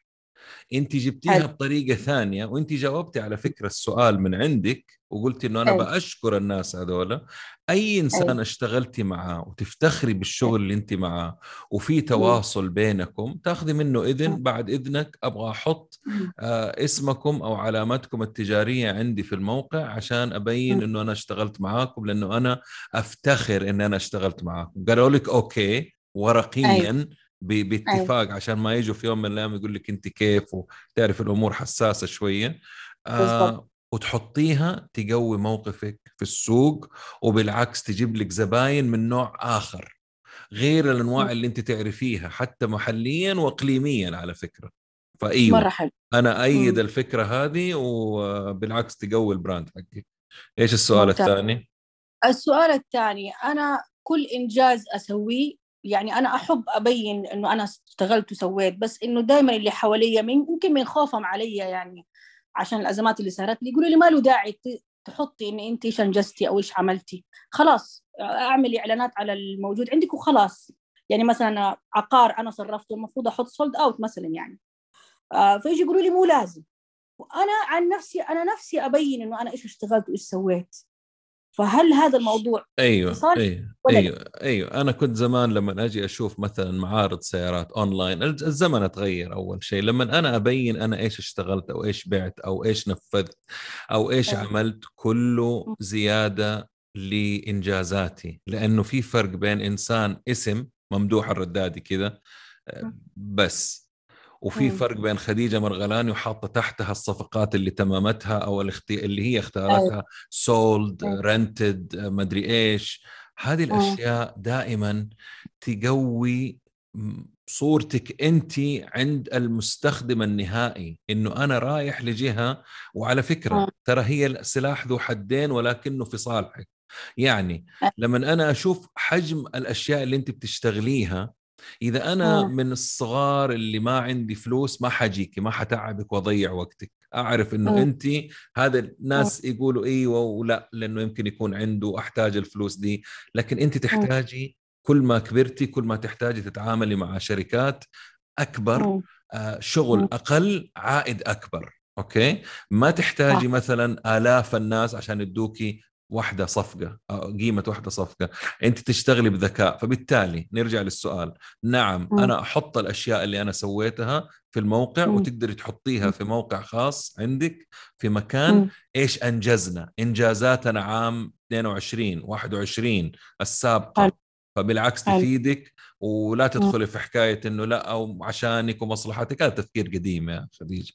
انت جبتيها حل. بطريقة ثانية وانت جاوبتي على فكرة السؤال من عندك وقلتي إنه أنا حل. بأشكر الناس هذول أي إنسان حل. اشتغلتي معاه وتفتخري بالشغل اللي انت معاه وفي تواصل بينكم تاخذي منه إذن بعد إذنك أبغى أحط آه اسمكم أو علامتكم التجارية عندي في الموقع عشان أبين إنه أنا اشتغلت معاكم لأنه أنا أفتخر إن أنا اشتغلت معاكم قالوا لك أوكي ورقيا أيوه. باتفاق أيوة. عشان ما يجوا في يوم من الأيام يقول لك أنت كيف وتعرف الأمور حساسة شوية آه وتحطيها تقوي موقفك في السوق وبالعكس تجيب لك زباين من نوع آخر غير الأنواع اللي أنت تعرفيها حتى محليا واقليميا على فكرة فأيوه مرة حلو. أنا أيد م. الفكرة هذه وبالعكس تقوي البراند حقك إيش السؤال ممتاز. الثاني السؤال الثاني أنا كل إنجاز أسويه يعني أنا أحب أبين إنه أنا اشتغلت وسويت بس إنه دائما اللي حواليا من يمكن من خوفهم علي يعني عشان الأزمات اللي صارت لي يقولوا لي ما له داعي تحطي إن أنت إيش انجزتي أو إيش عملتي. خلاص اعملي إعلانات على الموجود عندك وخلاص. يعني مثلا عقار أنا صرفته المفروض أحط sold out مثلا يعني. آه فيجي يقولوا لي مو لازم. وأنا عن نفسي أنا نفسي أبين إنه أنا إيش اشتغلت وإيش سويت. فهل هذا الموضوع أيوه أيوه أيوه أيوه. أنا كنت زمان لما أجي أشوف مثلا معارض سيارات أونلاين الزمن اتغير أول شيء. لما أنا أبين أنا إيش اشتغلت أو إيش بعت أو إيش نفذت أو إيش أيوة. عملت كله زيادة لإنجازاتي. لأنه في فرق بين إنسان اسم ممدوح الردادي كذا بس. وفي فرق بين خديجة مرغلاني وحاطة تحتها الصفقات اللي تمامتها أو الاختي... اللي هي اختارتها سولد رنتد مدري إيش. هذه الأشياء دائما تقوي صورتك أنت عند المستخدم النهائي إنه أنا رايح لجهة وعلى فكرة ترى هي سلاح ذو حدين ولكنه في صالحك. يعني لما أنا أشوف حجم الأشياء اللي أنت بتشتغليها إذا أنا آه. من الصغار اللي ما عندي فلوس ما حجيكي ما حتعبك وأضيع وقتك. أعرف إنه آه. انت هذا الناس آه. يقولوا إيوه ولا لأنه يمكن يكون عنده أحتاج الفلوس دي. لكن انت تحتاجي كل ما كبرتي كل ما تحتاجي تتعاملي مع شركات أكبر آه، شغل أقل عائد أكبر. أوكي؟ ما تحتاجي مثلا آلاف الناس عشان يدوكي واحدة صفقة قيمة واحدة صفقة. أنت تشتغلي بذكاء. فبالتالي نرجع للسؤال. نعم م. أنا أحط الأشياء اللي أنا سويتها في الموقع م. وتقدري تحطيها في موقع خاص عندك في مكان. م. إيش أنجزنا؟ إنجازاتنا عام 22 21 السابقة. فبالعكس تفيدك ولا تدخلي في حكاية إنه لا أو عشانك ومصلحتك. هذا تفكير قديم يا خديجة.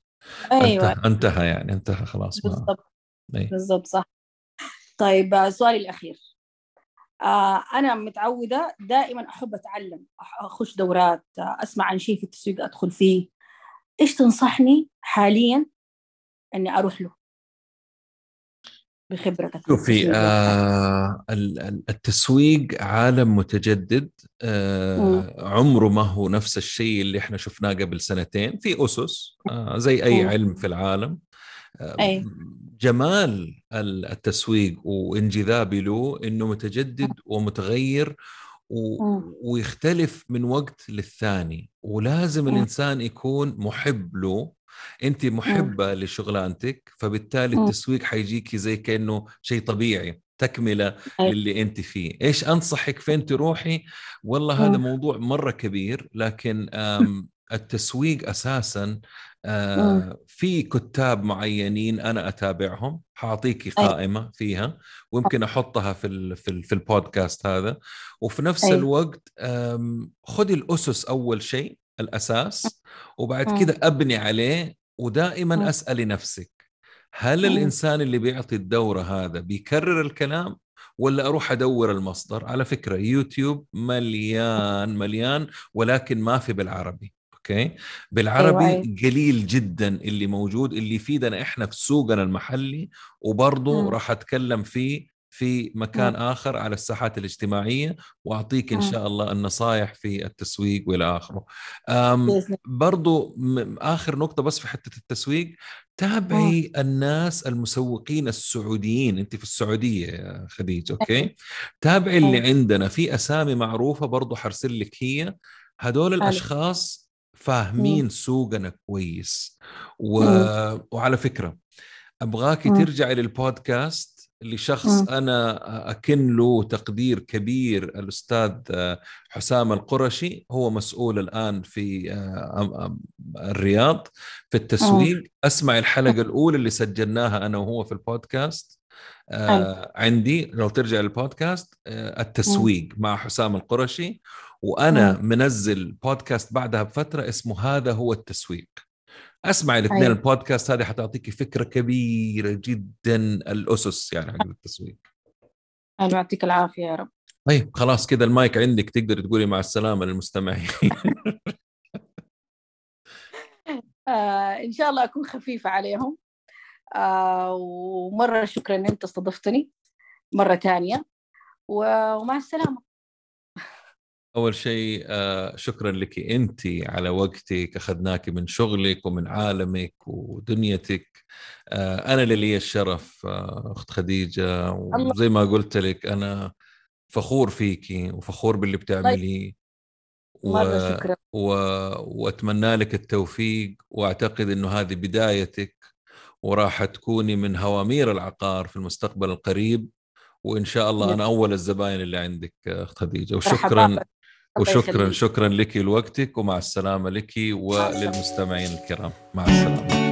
أيوة. انتهى, انتهى يعني انتهى خلاص بالضبط. بالضبط صح. طيب آه، سؤالي الأخير. آه أنا متعودة دائما أحب أتعلم أخش دورات آه، أسمع عن شيء في التسويق أدخل فيه. إيش تنصحني حاليا أني أروح له؟ بخبرتك. شوفي آه التسويق عالم متجدد آه عمره ما هو نفس الشيء اللي إحنا شفناه قبل سنتين. في أسس آه زي أي علم في العالم. أي. جمال التسويق وانجذابي له إنه متجدد ومتغير و... ويختلف من وقت للثاني. ولازم الإنسان يكون محب له. انت محبة لشغلانتك فبالتالي التسويق حيجيكي زي كأنه شيء طبيعي تكملة للي انت فيه. إيش أنصحك فين تروحي؟ والله هذا موضوع مرة كبير لكن التسويق أساسا آه في كتاب معينين أنا أتابعهم حاعطيكي قائمة فيها ويمكن أحطها في في, في البودكاست هذا. وفي نفس أي. الوقت خذي الأسس أول شيء الأساس وبعد كده أبني عليه ودائما اسالي نفسك هل الإنسان اللي بيعطي الدورة هذا بيكرر الكلام ولا أروح أدور المصدر؟ على فكرة يوتيوب مليان مليان ولكن ما في بالعربي. أوكي بالعربي أيوة. قليل جدا اللي موجود اللي يفيدنا إحنا في سوقنا المحلي وبرضه راح أتكلم فيه في مكان م. آخر على الساحات الاجتماعية وأعطيك إن شاء الله النصائح في التسويق وإلى آخره. برضو آخر نقطة بس في حتة التسويق تابعي م. الناس المسوقين السعوديين أنت في السعودية يا خديجه أوكي؟ تابعي اللي عندنا في أسامي معروفة برضو حرسل لك هي هدول الأشخاص فاهمين سوقنا كويس. و... وعلى فكرة ابغاكي ترجعي للبودكاست لشخص أنا أكن له تقدير كبير الأستاذ حسام القرشي. هو مسؤول الآن في الرياض في التسويق. أسمع الحلقة الأولى اللي سجلناها أنا وهو في البودكاست. آه عندي لو ترجع للبودكاست آه التسويق مع حسام القرشي. وأنا مم. منزل بودكاست بعدها بفترة اسمه هذا هو التسويق. أسمع الاثنين أيوة. البودكاست هذه حتعطيك فكرة كبيرة جدا الأسس يعني حق التسويق. الله يعطيك العافية يا رب. طيب خلاص كذا المايك عندك تقدر تقولي مع السلامة للمستمعين. (laughs) آه إن شاء الله أكون خفيفة عليهم. آه ومرة شكرا ان إنت استضفتني مرة ثانية. ومع السلامة. أول شيء آه، شكرا لك أنت على وقتك أخذناك من شغلك ومن عالمك ودنيتك. آه، أنا اللي لي الشرف آه، أخت خديجة. وزي ما قلت لك أنا فخور فيكي وفخور باللي بتعمليه. و... و... وأتمنى لك التوفيق. وأعتقد إنه هذه بدايتك وراح تكوني من هوامير العقار في المستقبل القريب. وإن شاء الله أنا أول الزباين اللي عندك أخت خديجة. وشكرا وشكرا شكرا لك لوقتك ومع السلامة لك وللمستمعين الكرام. مع السلامة.